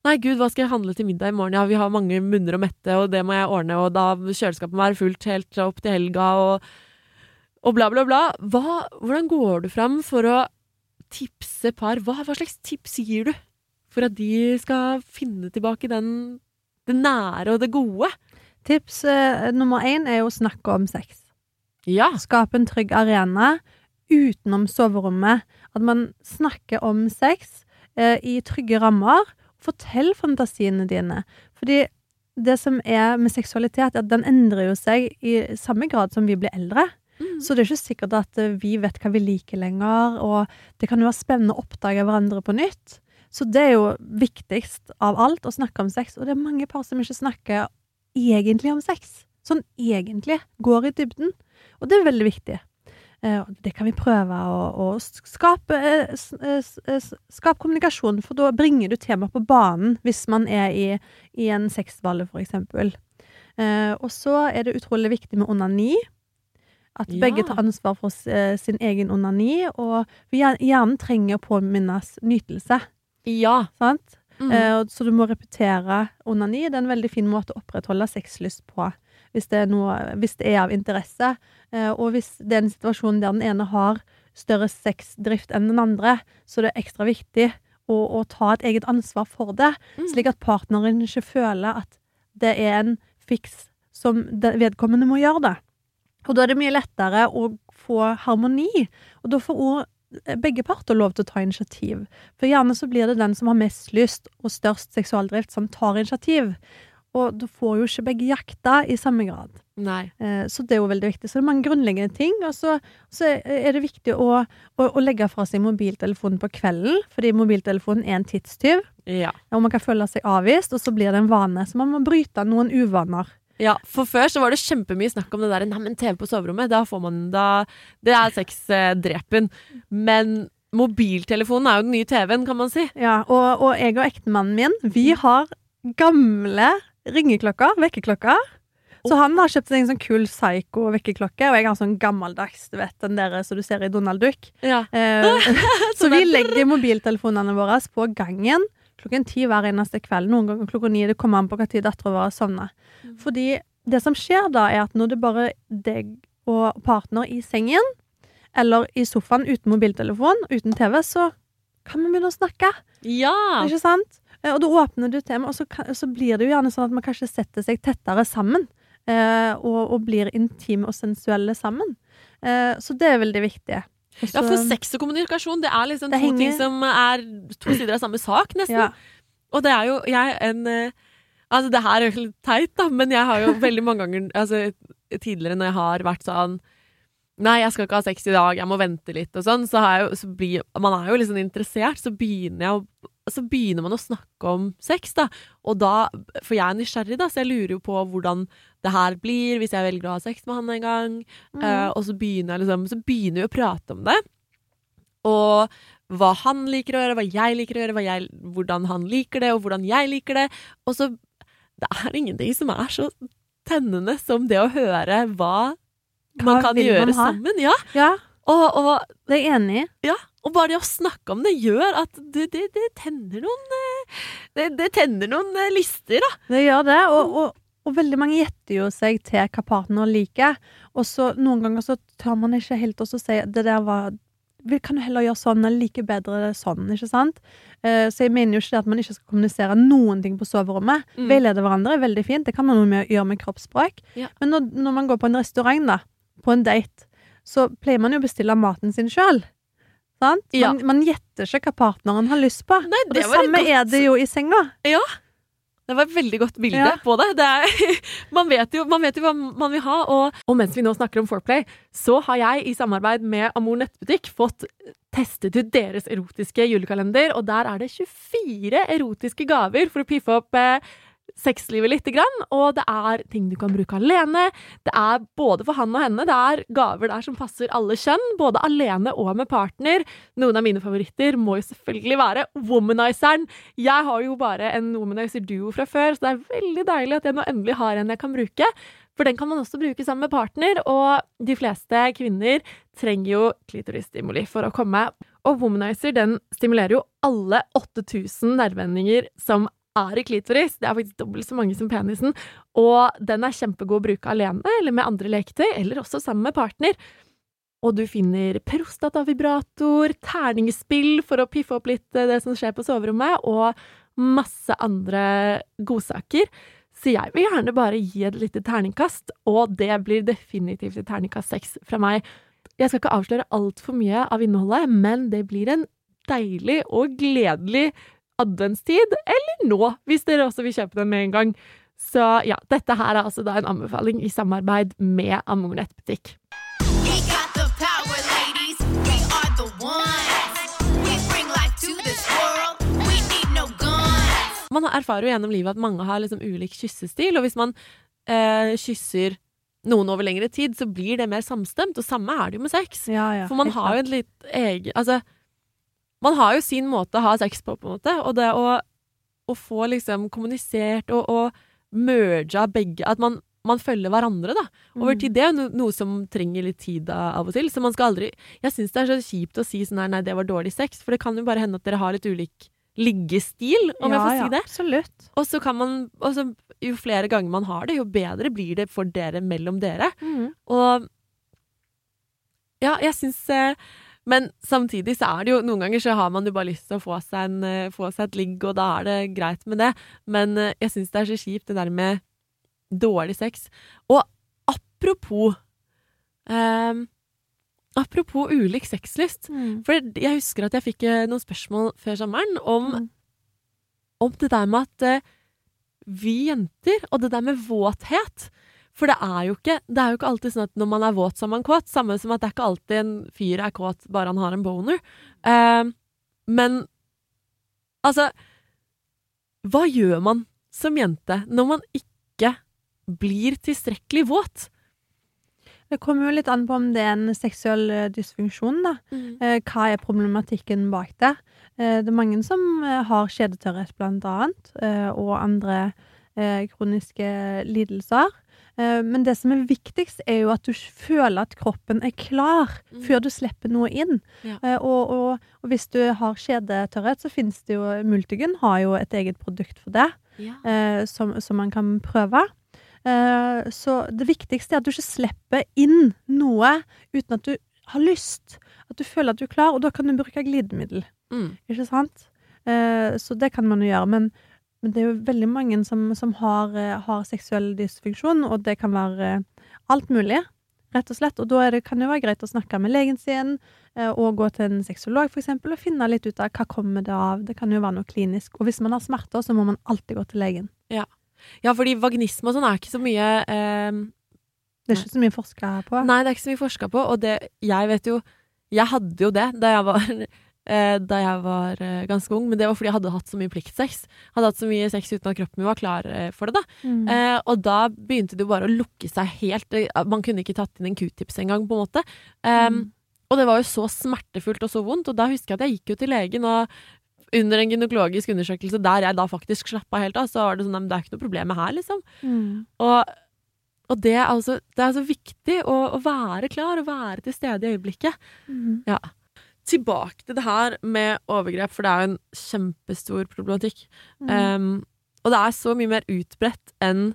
Nei, gud, hva skal jeg handle til middag i morgen? Ja, vi har mange munner å mette, og det må jeg ordne, og da må være fullt helt opp til helga, og, og bla, bla, bla. Hva, hvordan går du fram for å tipse par? Hva, hva slags tips gir du for at de skal finne tilbake den, det nære og det gode? Tips eh, nummer én er å snakke om sex. Ja. Skape en trygg arena utenom soverommet. At man snakker om sex eh, i trygge rammer. Fortell fantasiene dine. Fordi det som er med seksualitet, er at den endrer jo seg i samme grad som vi blir eldre. Mm. Så det er ikke sikkert at eh, vi vet hva vi liker lenger, og det kan jo være spennende å oppdage hverandre på nytt. Så det er jo viktigst av alt å snakke om sex, og det er mange par som ikke snakker egentlig om sex. Sånn egentlig. Går i dybden. Og det er veldig viktig. Eh, det kan vi prøve å, å skape, eh, eh, skape kommunikasjon, for da bringer du temaet på banen hvis man er i, i en sexballe, for eksempel. Og så er det utrolig viktig med onani. At begge tar ansvar for sin egen onani, og hjer- hjernen trenger å påminnes nytelse. Ja. Sant? Mm. Så du må repetere onani. Det er en veldig fin måte å opprettholde sexlyst på. Hvis det noe, hvis det er av interesse. Eh, og hvis det er en situasjon der den ene har større sexdrift enn den andre, så det er ekstra viktig å, å ta et eget ansvar for det. Mm. Slik at partneren ikke føler at det er en fiks som vedkommende må gjøre det. Og da er det mye lettere å få harmoni. Og da får òg begge parter lov til å ta initiativ. For gjerne så blir det den som har mest lyst og størst seksualdrift, som tar initiativ. Og du får jo ikke begge jakta i samme grad. Nei. Eh, Så det er jo veldig viktig. Så det er mange grunnleggende ting. Og så, så er det viktig å, å, å legge fra seg mobiltelefonen på kvelden, fordi mobiltelefonen er en tidstyv. Ja. Og man kan føle seg avvist, og så blir det en vane. Så man må bryte noen uvaner. Ja, for før så var det kjempemye snakk om det der Nei, men TV på soverommet, da får man da Det er sexdrepen. Men mobiltelefonen er jo den nye TV-en, kan man si. Ja, og, og jeg og ektemannen min, vi har gamle ringeklokker, vekkerklokka. Så han har kjøpt en sånn kul psycho-vekkerklokke, og jeg har sånn gammeldags, du vet, den der som du ser i Donald Duck. Ja. Eh, så vi legger mobiltelefonene våre på gangen klokken ti hver eneste kveld. Noen ganger klokka ni. Det kommer an på når dattera vår sovner. Fordi det som skjer da, er at når det bare er deg og partner i sengen, eller i sofaen uten mobiltelefon, uten TV, så kan vi begynne å snakke. ja. Ikke sant? Eh, Og da åpner du tema, og så, så blir det jo gjerne sånn at man kanskje setter seg tettere sammen. Eh, og, og blir intime og sensuelle sammen. Eh, så det er veldig viktig. Også, Ja, for sex og kommunikasjon, det er liksom Det to henger- ting som er to sider av samme sak, nesten. ja. Og det er jo jeg en Altså, det her er jo litt teit, da, men jeg har jo veldig mange ganger altså, tidligere når jeg har vært sånn Nei, jeg skal ikke ha sex i dag, jeg må vente litt og sånn. Så, har jeg jo, så blir Man er jo liksom interessert, så begynner jeg å så begynner man å snakke om sex, da. Og da For jeg er nysgjerrig, da, så jeg lurer jo på hvordan det her blir hvis jeg velger å ha sex med han en gang. Mm. Uh, og så begynner jeg liksom Så begynner vi å prate om det. Og hva han liker å gjøre, hva jeg liker å gjøre, hva jeg, hvordan han liker det, og hvordan jeg liker det. Og så Det er ingenting som er så tennende som det å høre hva man kan gjøre man sammen. Ja. ja, Og, og, det er jeg enig i. ja. Og bare det å snakke om det gjør at det, det, det tenner noen eh, det, det tenner noen eh, lister, da. Det gjør det. Og, og, og veldig mange gjetter jo seg til hva partner liker. Og så noen ganger så tør man ikke helt også si det der var vi kan jo heller gjøre sånn, eller like bedre sånn, ikke sant? Eh, så jeg mener jo ikke at man ikke skal kommunisere noen ting på soverommet. Mm. Veilede hverandre er veldig fint, det kan man jo gjøre med kroppsspråk. Ja. Men når, når man går på en restaurant, da, på en date, så pleier man jo å bestille maten sin sjøl. Sant? Ja. Man, man gjetter seg hva partneren har lyst på. Nei, Og det, det var et samme godt- er det jo i senga. Ja. Det var et veldig godt bilde Ja. på det. det er, man, vet jo, man vet jo hva man vil ha. Og, og mens vi nå snakker om foreplay, så har jeg i samarbeid med Amor nettbutikk fått testet ut deres erotiske julekalender, og der er det 24 erotiske gaver for å piffe opp eh, sexlivet lite grann. Og det er ting du kan bruke alene. Det er både for han og henne. Det er gaver der som passer alle kjønn, både alene og med partner. Noen av mine favoritter må jo selvfølgelig være womanizeren. Jeg har jo bare en womanizer duo fra før, så det er veldig deilig at jeg nå endelig har en jeg kan bruke. For den kan man også bruke sammen med partner, og de fleste kvinner trenger jo klitorisstimuli for å komme. Og womanizer den stimulerer jo alle 8000 nervevendinger som er i klitoris. Det er faktisk dobbelt så mange som penisen. Og den er kjempegod å bruke alene eller med andre leketøy, eller også sammen med partner. Og du finner prostatavibrator, terningspill for å piffe opp litt eh, det som skjer på soverommet, og masse andre godsaker. Så jeg vil gjerne bare gi et lite terningkast, og det blir definitivt et terningkast seks fra meg. Jeg skal ikke avsløre altfor mye av innholdet, men det blir en deilig og gledelig adventstid, eller nå, hvis dere også vil kjøpe den med en gang. Så ja, dette her er altså da en anbefaling i samarbeid med Amor nettbutikk. Man erfarer jo gjennom livet at mange har liksom ulik kyssestil, og hvis man eh, kysser noen over lengre tid, så blir det mer samstemt, og samme er det jo med sex. Ja, ja, For man har jo en litt egen Altså, man har jo sin måte å ha sex på, på en måte, og det å, å få liksom kommunisert og, og merga begge At man, man følger hverandre, da. Over Mm. tid. Det er jo noe som trenger litt tid av og til. Så man skal aldri Jeg syns det er så kjipt å si sånn her, nei, det var dårlig sex, for det kan jo bare hende at dere har litt ulik liggestil, om jeg får si ja, det. Absolutt. Og så kan man også, Jo flere ganger man har det, jo bedre blir det for dere mellom dere. Mm. Og ja, jeg syns eh, Men samtidig så er det jo Noen ganger så har man jo bare lyst til å få seg, en, eh, få seg et ligg, og da er det greit med det. Men eh, jeg syns det er så kjipt, det der med dårlig sex. Og apropos eh, Apropos ulik sexlyst. Mm. For jeg husker at jeg fikk eh, noen spørsmål før sommeren om, Mm. om det der med at vi jenter, og det der med våthet For det er, jo ikke, det er jo ikke alltid sånn at når man er våt, så er man kåt. Samme som at det er ikke alltid en fyr er kåt bare han har en boner. Eh, men altså Hva gjør man som jente når man ikke blir tilstrekkelig våt? Det kommer jo litt an på om det er en seksuell eh, dysfunksjon, da. Mm. hva er problematikken bak det? Eh, det er mange som eh, har kjedetørrhet, blant annet, eh, og andre eh, kroniske lidelser. Eh, men det som er viktigst, er jo at du føler at kroppen er klar Mm. før du slipper noe inn. Ja. Eh, og, og, og hvis du har kjedetørrhet, så finnes det jo Multigun har jo et eget produkt for det, Ja. eh, som, som man kan prøve. Eh, så det viktigste er at du ikke slipper inn noe uten at du har lyst. At du føler at du er klar, og da kan du bruke glidemiddel. Mm. Ikke sant? Eh, så det kan man jo gjøre. Men, men det er jo veldig mange som, som har, eh, har seksuell dysfunksjon, og det kan være eh, alt mulig. Rett og slett. Og da det, kan det jo være greit å snakke med legen sin, eh, og gå til en sexolog eksempel, og finne litt ut av hva kommer det av. Det kan jo være noe klinisk. Og hvis man har smerter, så må man alltid gå til legen. ja, fordi vaginisme og sånn er ikke så mye eh, Det er ikke så mye forska på. Nei, det er ikke så mye forska på, og det Jeg vet jo Jeg hadde jo det da jeg var Da jeg var eh, ganske ung, men det var fordi jeg hadde hatt så mye pliktsex. Hadde hatt så mye sex uten at kroppen min var klar eh, for det, da. Mm. Eh, og da begynte det jo bare å lukke seg helt. Man kunne ikke tatt inn en q-tips engang, på en måte. Um, Mm. Og det var jo så smertefullt og så vondt, og da husker jeg at jeg gikk jo til legen, og under en gynekologisk undersøkelse der jeg da faktisk slappa helt av, så var det sånn at det er ikke noe problem her, liksom. Mm. Og, og det, er altså, det er så viktig å, å være klar og være til stede i øyeblikket. Mm. Tilbake til det her med overgrep, for det er jo en kjempestor problematikk. Mm. Um, og det er så mye mer utbredt enn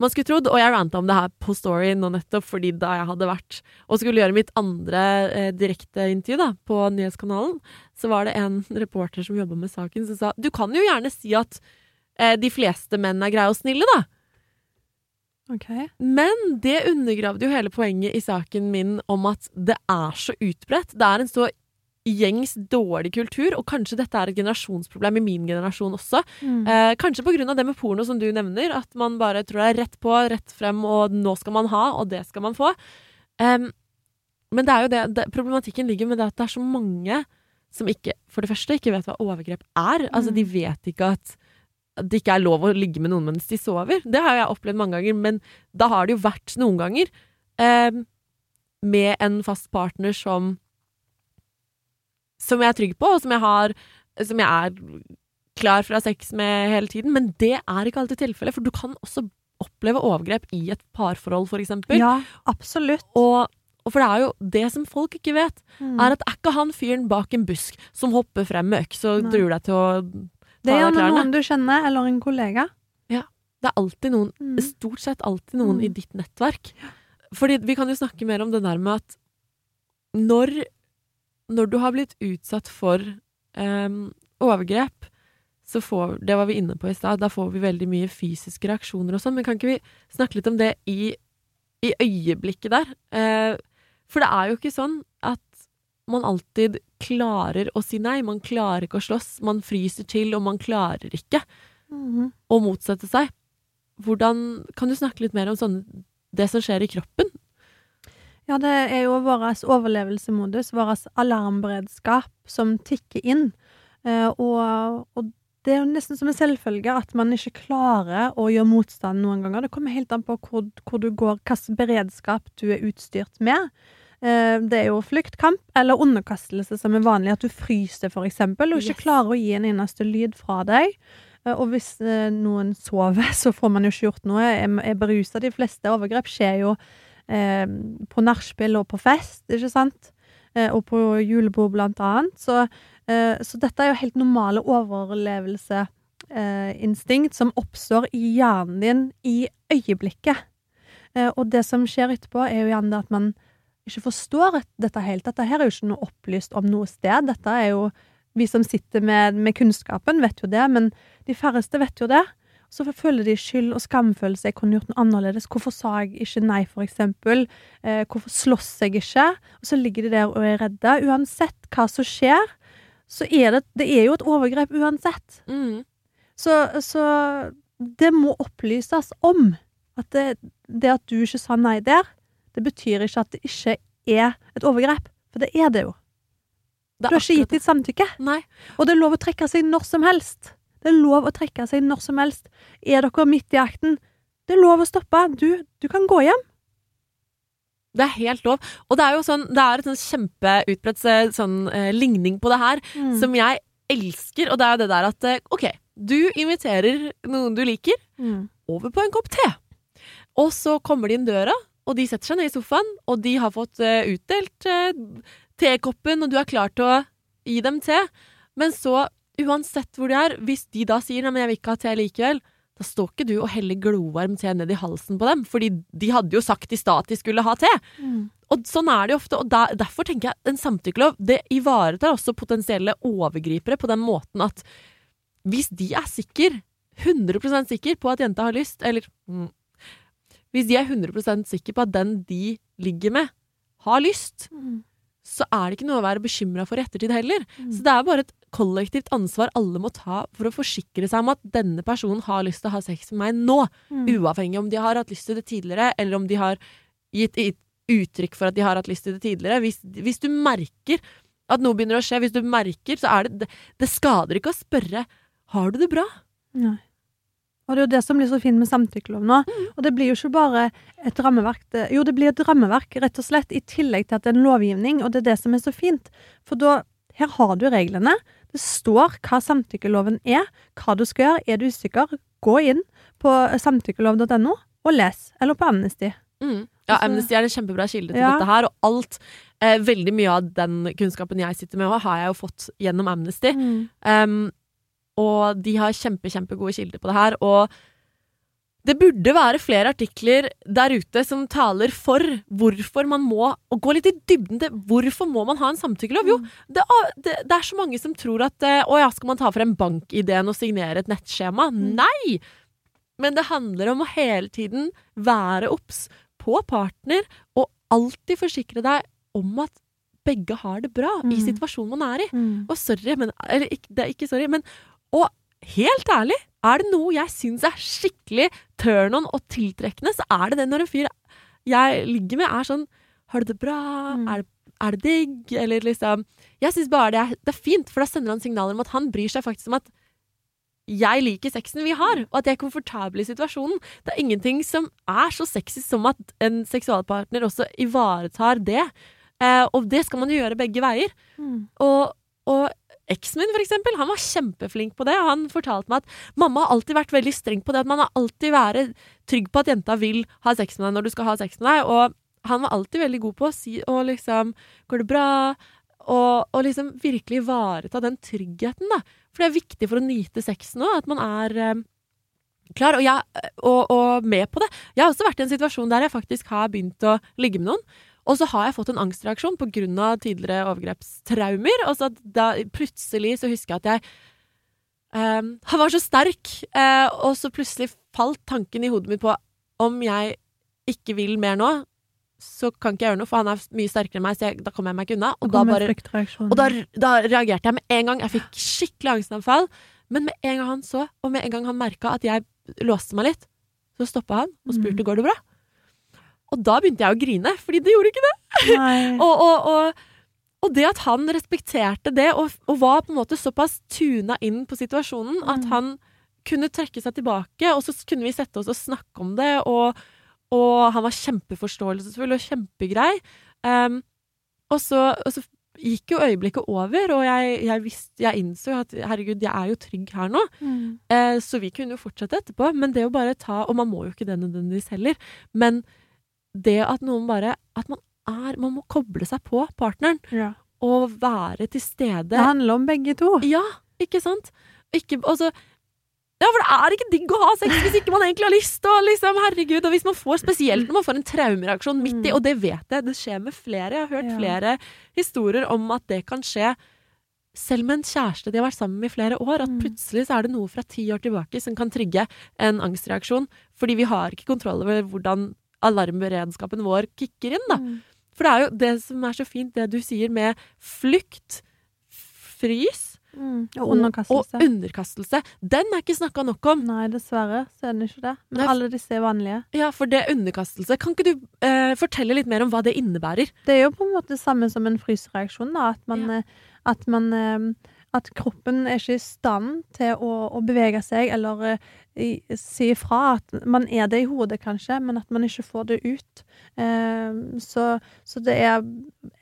man skulle trodd. Og jeg ranta om det her på Story nå nettopp fordi da jeg hadde vært og skulle gjøre mitt andre eh, direkteintervju på nyhetskanalen, så var det en reporter som jobba med saken, som sa du kan jo gjerne si at eh, de fleste menn er greie og snille, da. OK. Men det undergravde jo hele poenget i saken min om at det er så utbredt. Det er en så gjengs dårlig kultur, og kanskje dette er et generasjonsproblem i min generasjon også. Mm. Eh, kanskje av det med porno som du nevner, at man bare tror det er rett på, rett frem, og nå skal man ha, og det skal man få. Um, men det er jo det, det Problematikken ligger med det at det er så mange som ikke, for det første, ikke vet hva overgrep er. Altså, de vet ikke at det ikke er lov å ligge med noen mens de sover. Det har jeg opplevd mange ganger, men da har det jo vært noen ganger eh, med en fast partner som som jeg er trygg på, og som jeg har Som jeg er klar for å ha sex med hele tiden. Men det er ikke alltid tilfellet, for du kan også oppleve overgrep i et parforhold, for eksempel. Ja, absolutt. Og, og for det er jo det som folk ikke vet, Mm. er at er ikke han fyren bak en busk som hopper frem med øks og truer deg til å det ta er Det er gjerne noen du kjenner, eller en kollega. Ja. Det er alltid noen, Mm. stort sett alltid noen Mm. i ditt nettverk. Fordi vi kan jo snakke mer om det der med at når, når du har blitt utsatt for um, overgrep, så får Det var vi inne på i stad. Da får vi veldig mye fysiske reaksjoner og sånn. Men kan ikke vi snakke litt om det i, i øyeblikket der? Uh, for det er jo ikke sånn at man alltid klarer å si nei. Man klarer ikke å slåss. Man fryser til, og man klarer ikke Mhm. å motsette seg. Hvordan Kan du snakke litt mer om sånne, det som skjer i kroppen? Ja, det er jo vår overlevelsesmodus, vår alarmberedskap, som tikker inn. Eh, og, og det er jo nesten som en selvfølge at man ikke klarer å gjøre motstand noen ganger. Det kommer helt an på hvor, hvor du går, hvilken beredskap du er utstyrt med. Eh, Det er jo fluktkamp eller underkastelse som er vanlig. At du fryser, eksempel, og ikke Yes. klarer å gi en eneste lyd fra deg. Eh, Og hvis noen sover, så får man jo ikke gjort noe. Er berusa. De fleste overgrep skjer jo eh, på nachspiel og på fest, ikke sant? Eh, og på julebord, blant annet. Så, eh, så dette er jo helt normale overlevelseinstinkt som oppstår i hjernen din i øyeblikket. Eh, og det som skjer etterpå, er jo gjerne at man ikke forstår dette helt. Dette her er jo ikke noe opplyst om noe sted. Dette er jo Vi som sitter med, med kunnskapen, vet jo det, men de færreste vet jo det. Så føler de skyld og skamfølelse. Jeg kunne gjort noe annerledes. Hvorfor sa jeg ikke nei, for eksempel? Eh, hvorfor slåss jeg ikke? Og så ligger de der og er redde. Uansett hva som skjer, så er det, det er jo et overgrep uansett. Mm. Så, så det må opplyses om. At det, det at du ikke sa nei der, det betyr ikke at det ikke er et overgrep. For det er det jo. Det Du har ikke gitt ditt samtykke. Nei. Og det er lov å trekke seg når som helst. Det er lov å trekke seg når som helst. Er dere midt i akten, det er lov å stoppe. Du, du kan gå hjem. Det er helt lov. Og det er jo sånn, det er et sånn kjempeutbredt eh, sånn, eh, ligning på det her, Mm. som jeg elsker. Og det er jo det der at eh, OK, du inviterer noen du liker, Mm. over på en kopp te. Og så kommer de inn døra, og de setter seg ned i sofaen, og de har fått eh, utdelt eh, tekoppen, og du er klar til å gi dem te. Men så, uansett hvor de er, hvis de da sier 'nei, men jeg vil ikke ha te likevel', da står ikke du og heller glovarm te ned i halsen på dem, fordi de hadde jo sagt i stad at de skulle ha te. Mm. Og sånn er det jo ofte, og der, derfor tenker jeg en samtykkelov det ivaretar også potensielle overgripere på den måten at hvis de er sikker, 100% sikker på at jenta har lyst, eller mm, Hvis de er 100% sikker på at den de ligger med, har lyst, Mm. så er det ikke noe å være bekymra for i ettertid heller. Mm. Så det er bare et kollektivt ansvar alle må ta for å forsikre seg om at denne personen har lyst til å ha sex med meg nå. Mm. Uavhengig om de har hatt lyst til det tidligere, eller om de har gitt uttrykk for at de har hatt lyst til det tidligere. Hvis, hvis du merker at noe begynner å skje, hvis du merker, så er det Det, det skader ikke å spørre har du det bra. Nei. Og det er jo det som blir så fint med samtykkelov nå. Mm. Og det blir jo ikke bare et rammeverk det, Jo, det blir et rammeverk, rett og slett, i tillegg til at det er en lovgivning, og det er det som er så fint. For da Her har du reglene. Det står hva samtykkeloven er, hva du skal gjøre. Er du usikker, gå inn på samtykkelov.no og les. Eller på Amnesty. Mm. Ja, Altså- Amnesty er en kjempebra kilde til Ja. dette her, og alt eh, Veldig mye av den kunnskapen jeg sitter med, har jeg jo fått gjennom Amnesty. Um, og de har kjempe, kjempegode kilder på det her. Og det burde være flere artikler der ute som taler for hvorfor man må Og gå litt i dybden til hvorfor må man ha en samtykkelov. Jo, det, er- det, det er så mange som tror at eh, Å ja, skal man ta frem bankideen og signere et nettskjema? Nei! Men det handler om å hele tiden være obs på partner, og alltid forsikre deg om at begge har det bra i Mm. situasjonen man er i. Mm. Og sorry, men Eller ikke, det er ikke sorry, men Og helt ærlig, er det noe jeg syns er skikkelig turn on og tiltrekkende, så er det det når en fyr jeg ligger med, er sånn Har du det bra? Mm. Er, er det digg? Eller liksom Jeg syns bare det er, det er fint, for da sender han signaler om at han bryr seg faktisk om at jeg liker sexen vi har, og at jeg er komfortabel i situasjonen. Det er ingenting som er så sexy som at en seksualpartner også ivaretar det. Eh, og det skal man jo gjøre begge veier. Mm. Og, og eksen min, for eksempel, han var kjempeflink på det. Han fortalte meg at mamma har alltid vært veldig streng på det. At man har alltid være trygg på at jenta vil ha sex med deg når du skal ha sex med deg. Og han var alltid veldig god på å si og liksom Går det bra? Og, og liksom virkelig ivareta den tryggheten, da. For det er viktig for å nyte sexen òg, at man er eh, klar og, jeg, og, og med på det. Jeg har også vært i en situasjon der jeg faktisk har begynt å ligge med noen. Og så har jeg fått en angstreaksjon pga. tidligere overgrepstraumer. Og så da plutselig så husker jeg at jeg ehm, Han var så sterk, uh, og så plutselig falt tanken i hodet mitt på om jeg ikke vil mer nå, så kan ikke jeg gjøre noe, for han er mye sterkere enn meg, så jeg, da kommer jeg meg ikke unna. Og, da, bare, og da, da reagerte jeg med en gang. Jeg fikk skikkelig angstanfall. Men med en gang han så, og med en gang han merka at jeg låste meg litt, så stoppa han og spurte går det bra. Og da begynte jeg å grine, fordi det gjorde ikke det. Og, og, og Og det at han respekterte det, og, og var på en måte såpass tuna inn på situasjonen at Mm. han kunne trekke seg tilbake, og så kunne vi sette oss og snakke om det, og, og han var kjempeforståelsesfull og kjempegrei. Um, og, så, og så gikk jo øyeblikket over, og jeg, jeg, visste, jeg innså at herregud, jeg er jo trygg her nå. Mm. Eh, så vi kunne jo fortsette etterpå, men det å bare ta Og man må jo ikke det nødvendigvis heller, men det at noen bare At man er Man må koble seg på partneren Ja. og være til stede. Det handler om begge to. Ja, ikke sant? Ikke Altså ja, for det er ikke digg å ha sex hvis ikke man egentlig har lyst. Og liksom, herregud, og hvis man får Spesielt når man får en traumereaksjon midt i, Mm. og det vet jeg, det skjer med flere. Jeg har hørt Ja. flere historier om at det kan skje selv med en kjæreste de har vært sammen med i flere år. At Mm. plutselig så er det noe fra ti år tilbake som kan trygge en angstreaksjon. Fordi vi har ikke kontroll over hvordan alarmberedskapen vår kicker inn, da. Mm. For det er jo det som er så fint, det du sier med flukt, frys Mm. Og underkastelse. og underkastelse. Den er ikke snakka nok om. Nei, dessverre så er den ikke det. Men Nei, alle disse er vanlige. Ja, for det underkastelse Kan ikke du eh, fortelle litt mer om hva det innebærer? Det er jo på en måte det samme som en frysereaksjon, da. At man, Ja. eh, at man eh, At kroppen er ikke i stand til å, å bevege seg eller eh, i, si ifra. At man er det i hodet, kanskje, men at man ikke får det ut. Eh, så, så det er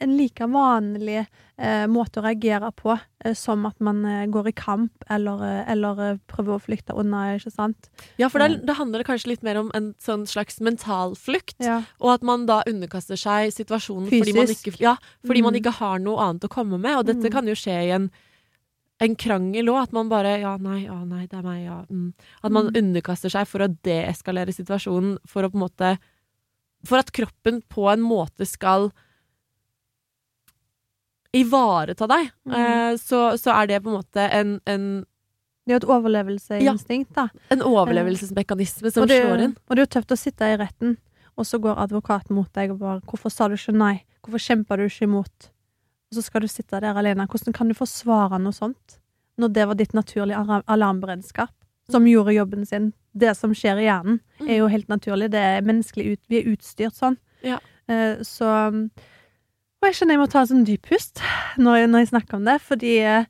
en like vanlig eh, måte å reagere på eh, som at man eh, går i kamp eller, eh, eller prøver å flykte unna, ikke sant? Ja, for det, det handler kanskje litt mer om en sånn slags mental flukt. Ja. Og at man da underkaster seg situasjonen fordi man, ikke, ja, fordi man Mm. ikke har noe annet å komme med. Og dette Mm. kan jo skje i en, en krangel òg, at man bare Ja, nei, ja, nei, det er meg, ja. Mm. At man Mm. underkaster seg for å deeskalere situasjonen, for å på en måte For at kroppen på en måte skal ivareta deg. Mm. Eh, så, så er det på en måte en, en, Det er jo et overlevelsesinstinkt, da. en overlevelsesmekanisme som det, slår inn. Og det er jo tøft å sitte i retten, og så går advokaten mot deg og bare 'Hvorfor sa du ikke nei? Hvorfor kjempa du ikke imot?' Og så skal du sitte der alene. Hvordan kan du forsvare noe sånt? Når det var ditt naturlige alarmberedskap, som gjorde jobben sin. Det som skjer i hjernen, Mm. er jo helt naturlig. Det er menneskelig ut, Vi er utstyrt sånn. Ja. Eh, så Og jeg skjønner jeg må ta en sånn dyp pust når når jeg snakker om det, fordi eh,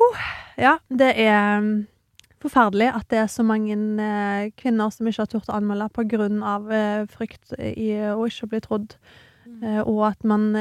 uh, Ja, det er mm, forferdelig at det er så mange eh, kvinner som ikke har turt å anmelde på grunn av eh, frykt i å ikke bli trodd, Mm. og at man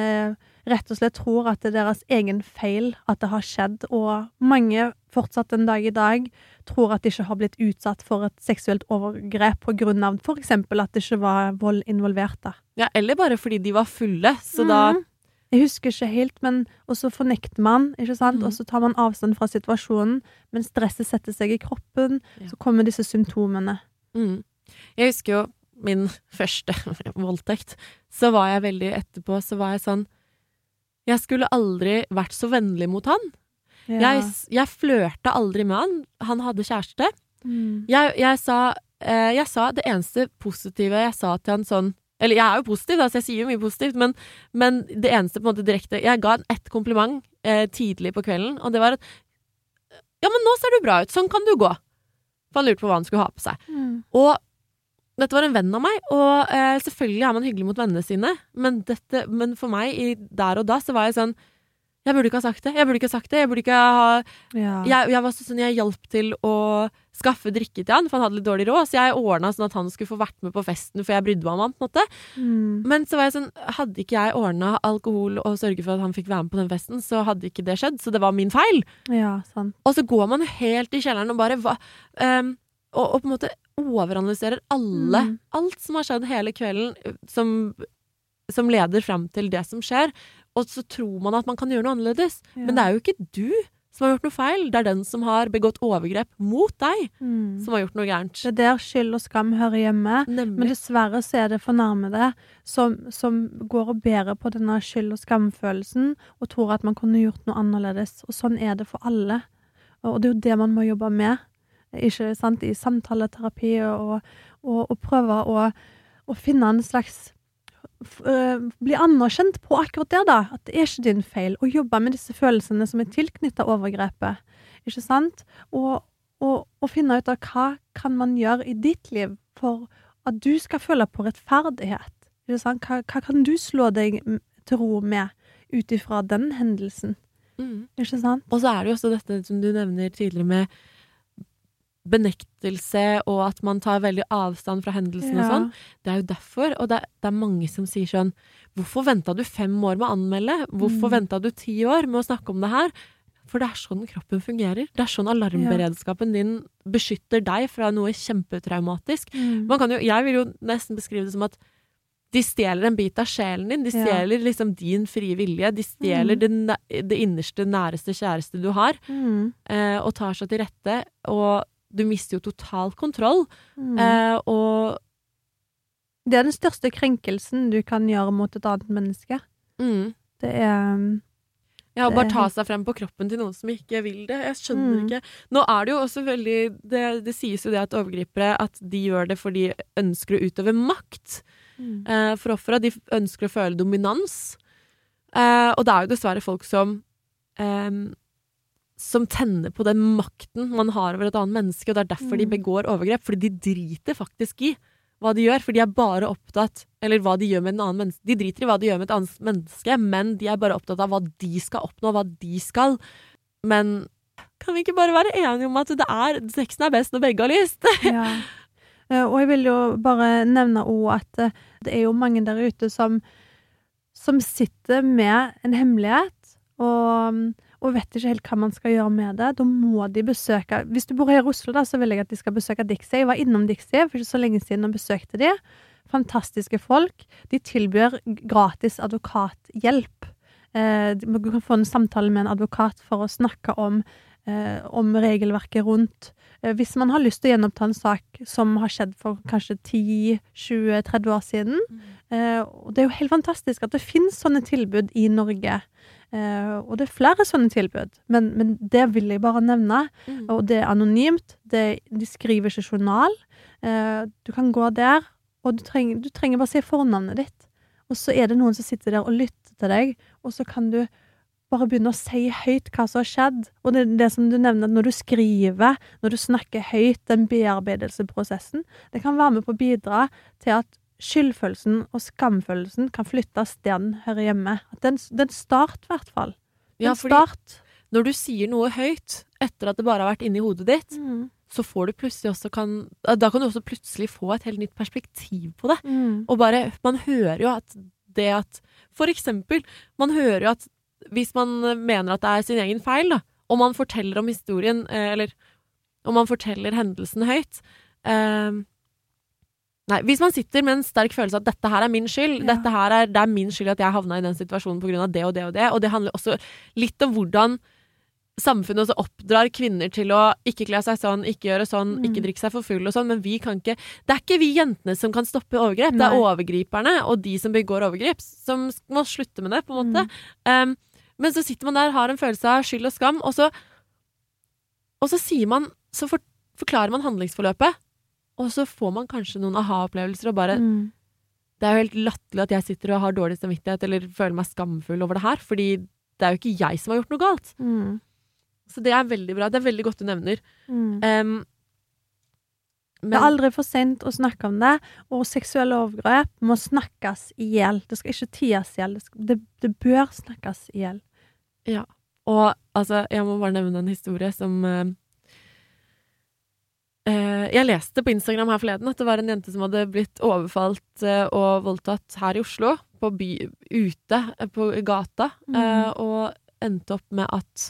rett og slett tror at det er deres egen feil at det har skjedd, og mange fortsatt en dag i dag tror at de ikke har blitt utsatt for et seksuelt overgrep på grunn av for eksempel at det ikke var vold involvert. da. Ja, eller bare fordi de var fulle, så da Mhm. Jeg husker ikke helt, men Og så fornekter man, ikke sant? mm. Og så tar man avstand fra situasjonen, men stresset setter seg i kroppen, Ja. så kommer disse symptomene. mm. Jeg husker jo min første voldtekt. Så var jeg veldig etterpå, så var jeg sånn Jeg skulle aldri vært så vennlig mot han. Jeg, jeg flørta aldri med han. Han hadde kjæreste. Mm. Jeg, jeg, sa, eh, jeg sa det eneste positive jeg sa til han sånn Eller jeg er jo positiv, da, så jeg sier jo mye positivt, men, men det eneste på en måte direkte Jeg ga han ett kompliment eh, tidlig på kvelden, og det var at Ja, men nå ser du bra ut. Sånn kan du gå. For han lurte på hva han skulle ha på seg. Mm. Og dette var en venn av meg, og eh, selvfølgelig er man hyggelig mot vennene sine, men, dette, men for meg i, der og da så var jeg sånn Jeg burde ikke ha sagt det. Jeg burde ikke ha sagt det. Jeg burde ikke ha Ja. jeg, jeg var sånn, jeg hjalp til å skaffe drikke til han, for han hadde litt dårlig råd, så jeg ordna sånn at han skulle få vært med på festen, for jeg brydde meg om han, på en måte. Mm. Men så var jeg sånn, hadde ikke jeg ordna alkohol og sørget for at han fikk være med på den festen, så hadde ikke det skjedd, så det var min feil. ja, sant. Og så går man helt i kjelleren og bare hva, um, og, og på en måte overanalyserer alle, Mm. alt som har skjedd hele kvelden, som, som leder fram til det som skjer. Og så tror man at man kan gjøre noe annerledes. Men det er jo ikke du som har gjort noe feil. Det er den som har begått overgrep mot deg, mm. som har gjort noe gærent. Det er der skyld og skam hører hjemme. Men dessverre så er det fornærmede som, som går og bærer på denne skyld- og skamfølelsen og tror at man kunne gjort noe annerledes. Og sånn er det for alle. Og det er jo det man må jobbe med. Ikke sant? I samtaleterapi og, og, og prøve å, å finne en slags øh, Bli anerkjent på akkurat det, da. At det er ikke din feil. Å jobbe med disse følelsene som er tilknyttet overgrepet. Ikke sant? Og, og, og finne ut av hva kan man gjøre i ditt liv for at du skal føle på rettferdighet. Ikke sant? Hva, hva kan du slå deg til ro med ut ifra den hendelsen. Mm. Ikke sant? Og så er det jo også dette som du nevner tidligere med benektelse, og at man tar veldig avstand fra hendelsen og sånn. Det er jo derfor, og det det er mange som sier sånn Hvorfor venta du fem år med å anmelde? Hvorfor Mm. venta du ti år med å snakke om det her? For det er sånn kroppen fungerer. Det er sånn alarmberedskapen din beskytter deg fra noe kjempetraumatisk. Mm. Man kan jo, jeg vil jo nesten beskrive det som at de stjeler en bit av sjelen din. De Ja. stjeler liksom din frie vilje. De stjeler Mm. det, det innerste, næreste, kjæreste du har, Mm. eh, og tar seg til rette. Og du mister jo total kontroll. Mm. Eh, og Det er den største krenkelsen du kan gjøre mot et annet menneske. mm, Det er um, Ja, og bare ta seg frem på kroppen til noen som ikke vil det. Jeg skjønner Mm. ikke. Nå er det jo også veldig det, det sies jo det at overgripere at de gjør det fordi de ønsker å utøve makt mm. eh, for offeret. De ønsker å føle dominans. Eh, og det er jo dessverre folk som eh, som tenner på den makten man har over et annet menneske, og det er derfor de Mm. begår overgrep. Fordi de driter faktisk i hva de gjør, for de er bare opptatt Eller hva de gjør med en annen menneske. De driter i hva de gjør med et annet menneske, men de er bare opptatt av hva de skal oppnå, hva de skal. Men kan vi ikke bare være enige om at det er sexen er best når begge har lyst? Ja. Eh, Og jeg vil jo bare nevne òg at eh, det er jo mange der ute som, som sitter med en hemmelighet, og, og vet ikke helt hva man skal gjøre med det. Da må de besøke Hvis du bor her i Oslo, da, så vil jeg at de skal besøke Dixie. Jeg var innom Dixie for ikke så lenge siden og besøkte de. Fantastiske folk. De tilbyr gratis advokathjelp. Eh, du kan få en samtale med en advokat for å snakke om, eh, om regelverket rundt Eh, Hvis man har lyst til å gjenoppta en sak som har skjedd for kanskje 10-20-30 år siden. eh, Og det er jo helt fantastisk at det finnes sånne tilbud i Norge. Eh, Og det er flere sånne tilbud, men, men det vil jeg bare nevne. Mm. Og det er anonymt. Det, de skriver ikke journal. Eh, Du kan gå der, og du trenger, du trenger bare si fornavnet ditt. Og så er det noen som sitter der og lytter til deg, og så kan du bare begynne å si høyt hva som har skjedd. Og det det som du nevner, når du skriver, når du snakker høyt, den bearbeidelseprosessen, det kan være med på å bidra til at skyldfølelsen og skamfølelsen kan flyttes der den hører hjemme. At det er en start, i hvert fall. Er Ja, start. når du sier noe høyt etter at det bare har vært inni hodet ditt, Mm. så får du plutselig også kan Da kan du også plutselig få et helt nytt perspektiv på det. Mm. Og bare Man hører jo at det at For eksempel, man hører jo at hvis man mener at det er sin egen feil, da, og man forteller om historien, eh, eller om man forteller hendelsen høyt eh, Nei, hvis man sitter med en sterk følelse at dette her er min skyld, Ja. dette her er, det er min skyld at jeg havna i den situasjonen av det og det og det, og det handler også litt om hvordan samfunnet også oppdrar kvinner til å ikke kle seg sånn, ikke gjøre sånn, Mm. ikke drikke seg for full og sånn, men vi kan ikke Det er ikke vi jentene som kan stoppe overgrep, det er overgriperne og de som begår overgrep, som må slutte med det, på en måte. Um, men så sitter man der, har en følelse av skyld og skam, og så Og så sier man Så for, forklarer man handlingsforløpet, og så får man kanskje noen aha-opplevelser og bare Mm. Det er jo helt latterlig at jeg sitter og har dårlig samvittighet eller føler meg skamfull over det her, fordi det er jo ikke jeg som har gjort noe galt. Mm. Så det er veldig bra. Det er veldig godt du nevner. Mm. Um, Det er aldri for sent å snakke om det, og seksuelle overgrep må snakkes i hjel. Det skal ikke ties i hjel. Det, det, det bør snakkes i hjel. Og altså, jeg må bare nevne en historie som eh, Jeg leste på Instagram her forleden at det var en jente som hadde blitt overfalt eh, og voldtatt her i Oslo, på by, ute eh, på gata, Mm. eh, og endte opp med at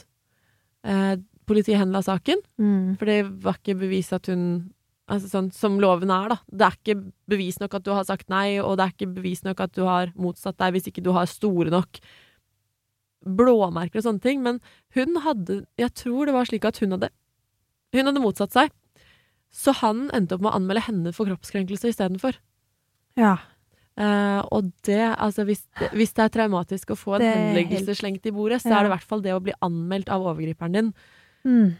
eh, politiet henla saken, Mm. for det var ikke bevis at hun Altså sånn som loven er, da. Det er ikke bevis nok at du har sagt nei, og det er ikke bevis nok at du har motsatt deg hvis ikke du har store nok blåmerker og sånne ting. Men hun hadde Jeg tror det var slik at hun hadde Hun hadde motsatt seg. Så han endte opp med å anmelde henne for kroppskrenkelse istedenfor. Ja. Uh, og det, altså hvis hvis det er traumatisk å få en henleggelse helt- slengt i bordet, så Ja. er det i hvert fall det å bli anmeldt av overgriperen din. Mm.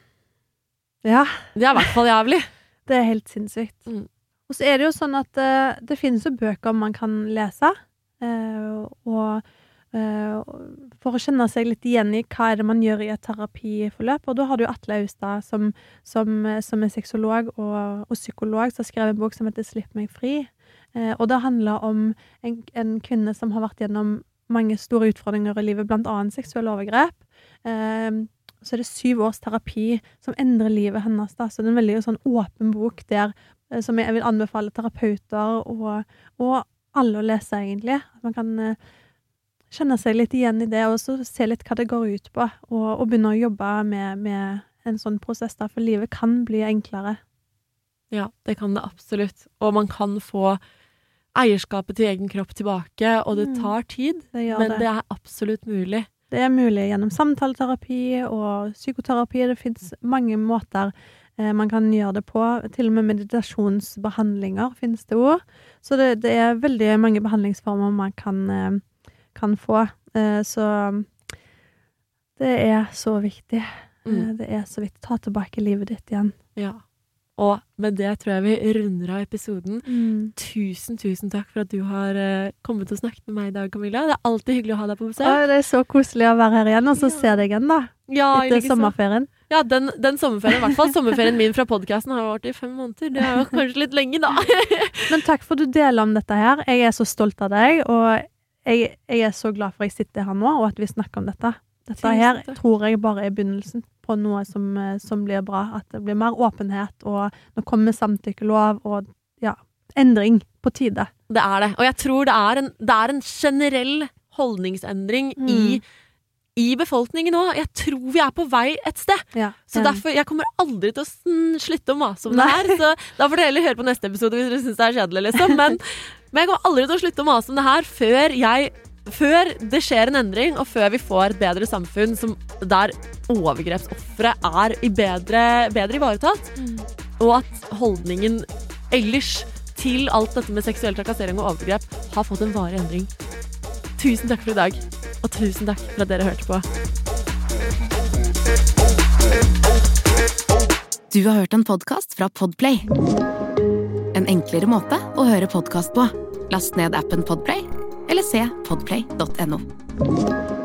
Ja, Det er i hvert fall jævlig. det er helt sinnssykt. Mm. Og så er det jo sånn at uh, det finnes jo bøker man kan lese, uh, og for å kjenne seg litt igjen i hva er det man gjør i et terapiforløp. Og da har du Atle Austad, som, som, eh, som er sexolog og, og psykolog, som har skrevet en bok som heter 'Slipp meg fri'. Eh, og det handler om en, en kvinne som har vært gjennom mange store utfordringer i livet, blant annet seksuelle overgrep. Eh, så er det syv års terapi som endrer livet hennes. Da. Så det er en veldig sånn åpen bok der eh, som jeg vil anbefale terapeuter og, og alle å lese, egentlig. At man kan eh, kjenne seg litt igjen i det, og så se litt hva det går ut på. Og, og begynne å jobbe med, med en sånn prosess, da, for livet kan bli enklere. Ja, det kan det absolutt. Og man kan få eierskapet til egen kropp tilbake, og det Mm. tar tid, Det men det. det er absolutt mulig. Det er mulig gjennom samtaleterapi og psykoterapi. Det fins mange måter eh, man kan gjøre det på. Til og med meditasjonsbehandlinger finnes det òg. Så det, det er veldig mange behandlingsformer man kan, eh, kan få. Eh, så det er så viktig. Mm. Eh, det er så viktig. Ta tilbake livet ditt igjen. Ja. Og med det tror jeg vi runder av episoden. Tusen, tusen takk for at du har eh, kommet og snakket med meg i dag, Camilla. Det er alltid hyggelig å ha deg på besøk. Å, det er så koselig å være her igjen, og så Ja. se deg igjen, da. Ja, Etter sommerferien. sommerferien. Ja, den, den sommerferien, i hvert fall. Sommerferien min fra podkasten har vart i fem måneder. Det er jo kanskje litt lenge, da. Men takk for at du deler om dette her. Jeg er så stolt av deg, og jeg, jeg er så glad for at jeg sitter her nå, og at vi snakker om dette. Dette her tror jeg bare er begynnelsen på noe som, eh, som blir bra. At det blir mer åpenhet, og nå kommer samtykkelov, og ja, endring på tide. Det er det. Og jeg tror det er en, det er en generell holdningsendring Mm. i, i befolkningen nå. Jeg tror vi er på vei et sted. Ja. Så derfor, Jeg kommer aldri til å slutte å mase om det her. Så da får dere heller høre på neste episode hvis dere syns det er kjedelig. liksom Men, men jeg kommer aldri til å slutte å mase om det her før jeg før det skjer en endring, og før vi får et bedre samfunn som, der overgrepsofre er i bedre, bedre ivaretatt, og at holdningen ellers til alt dette med seksuell trakassering og overgrep har fått en varig endring. Tusen takk for i dag, og tusen takk for at dere hørte på. Du har hørt en podkast fra Podplay. En enklere måte å høre podkast på. Last ned appen Podplay, eller se podplay.no.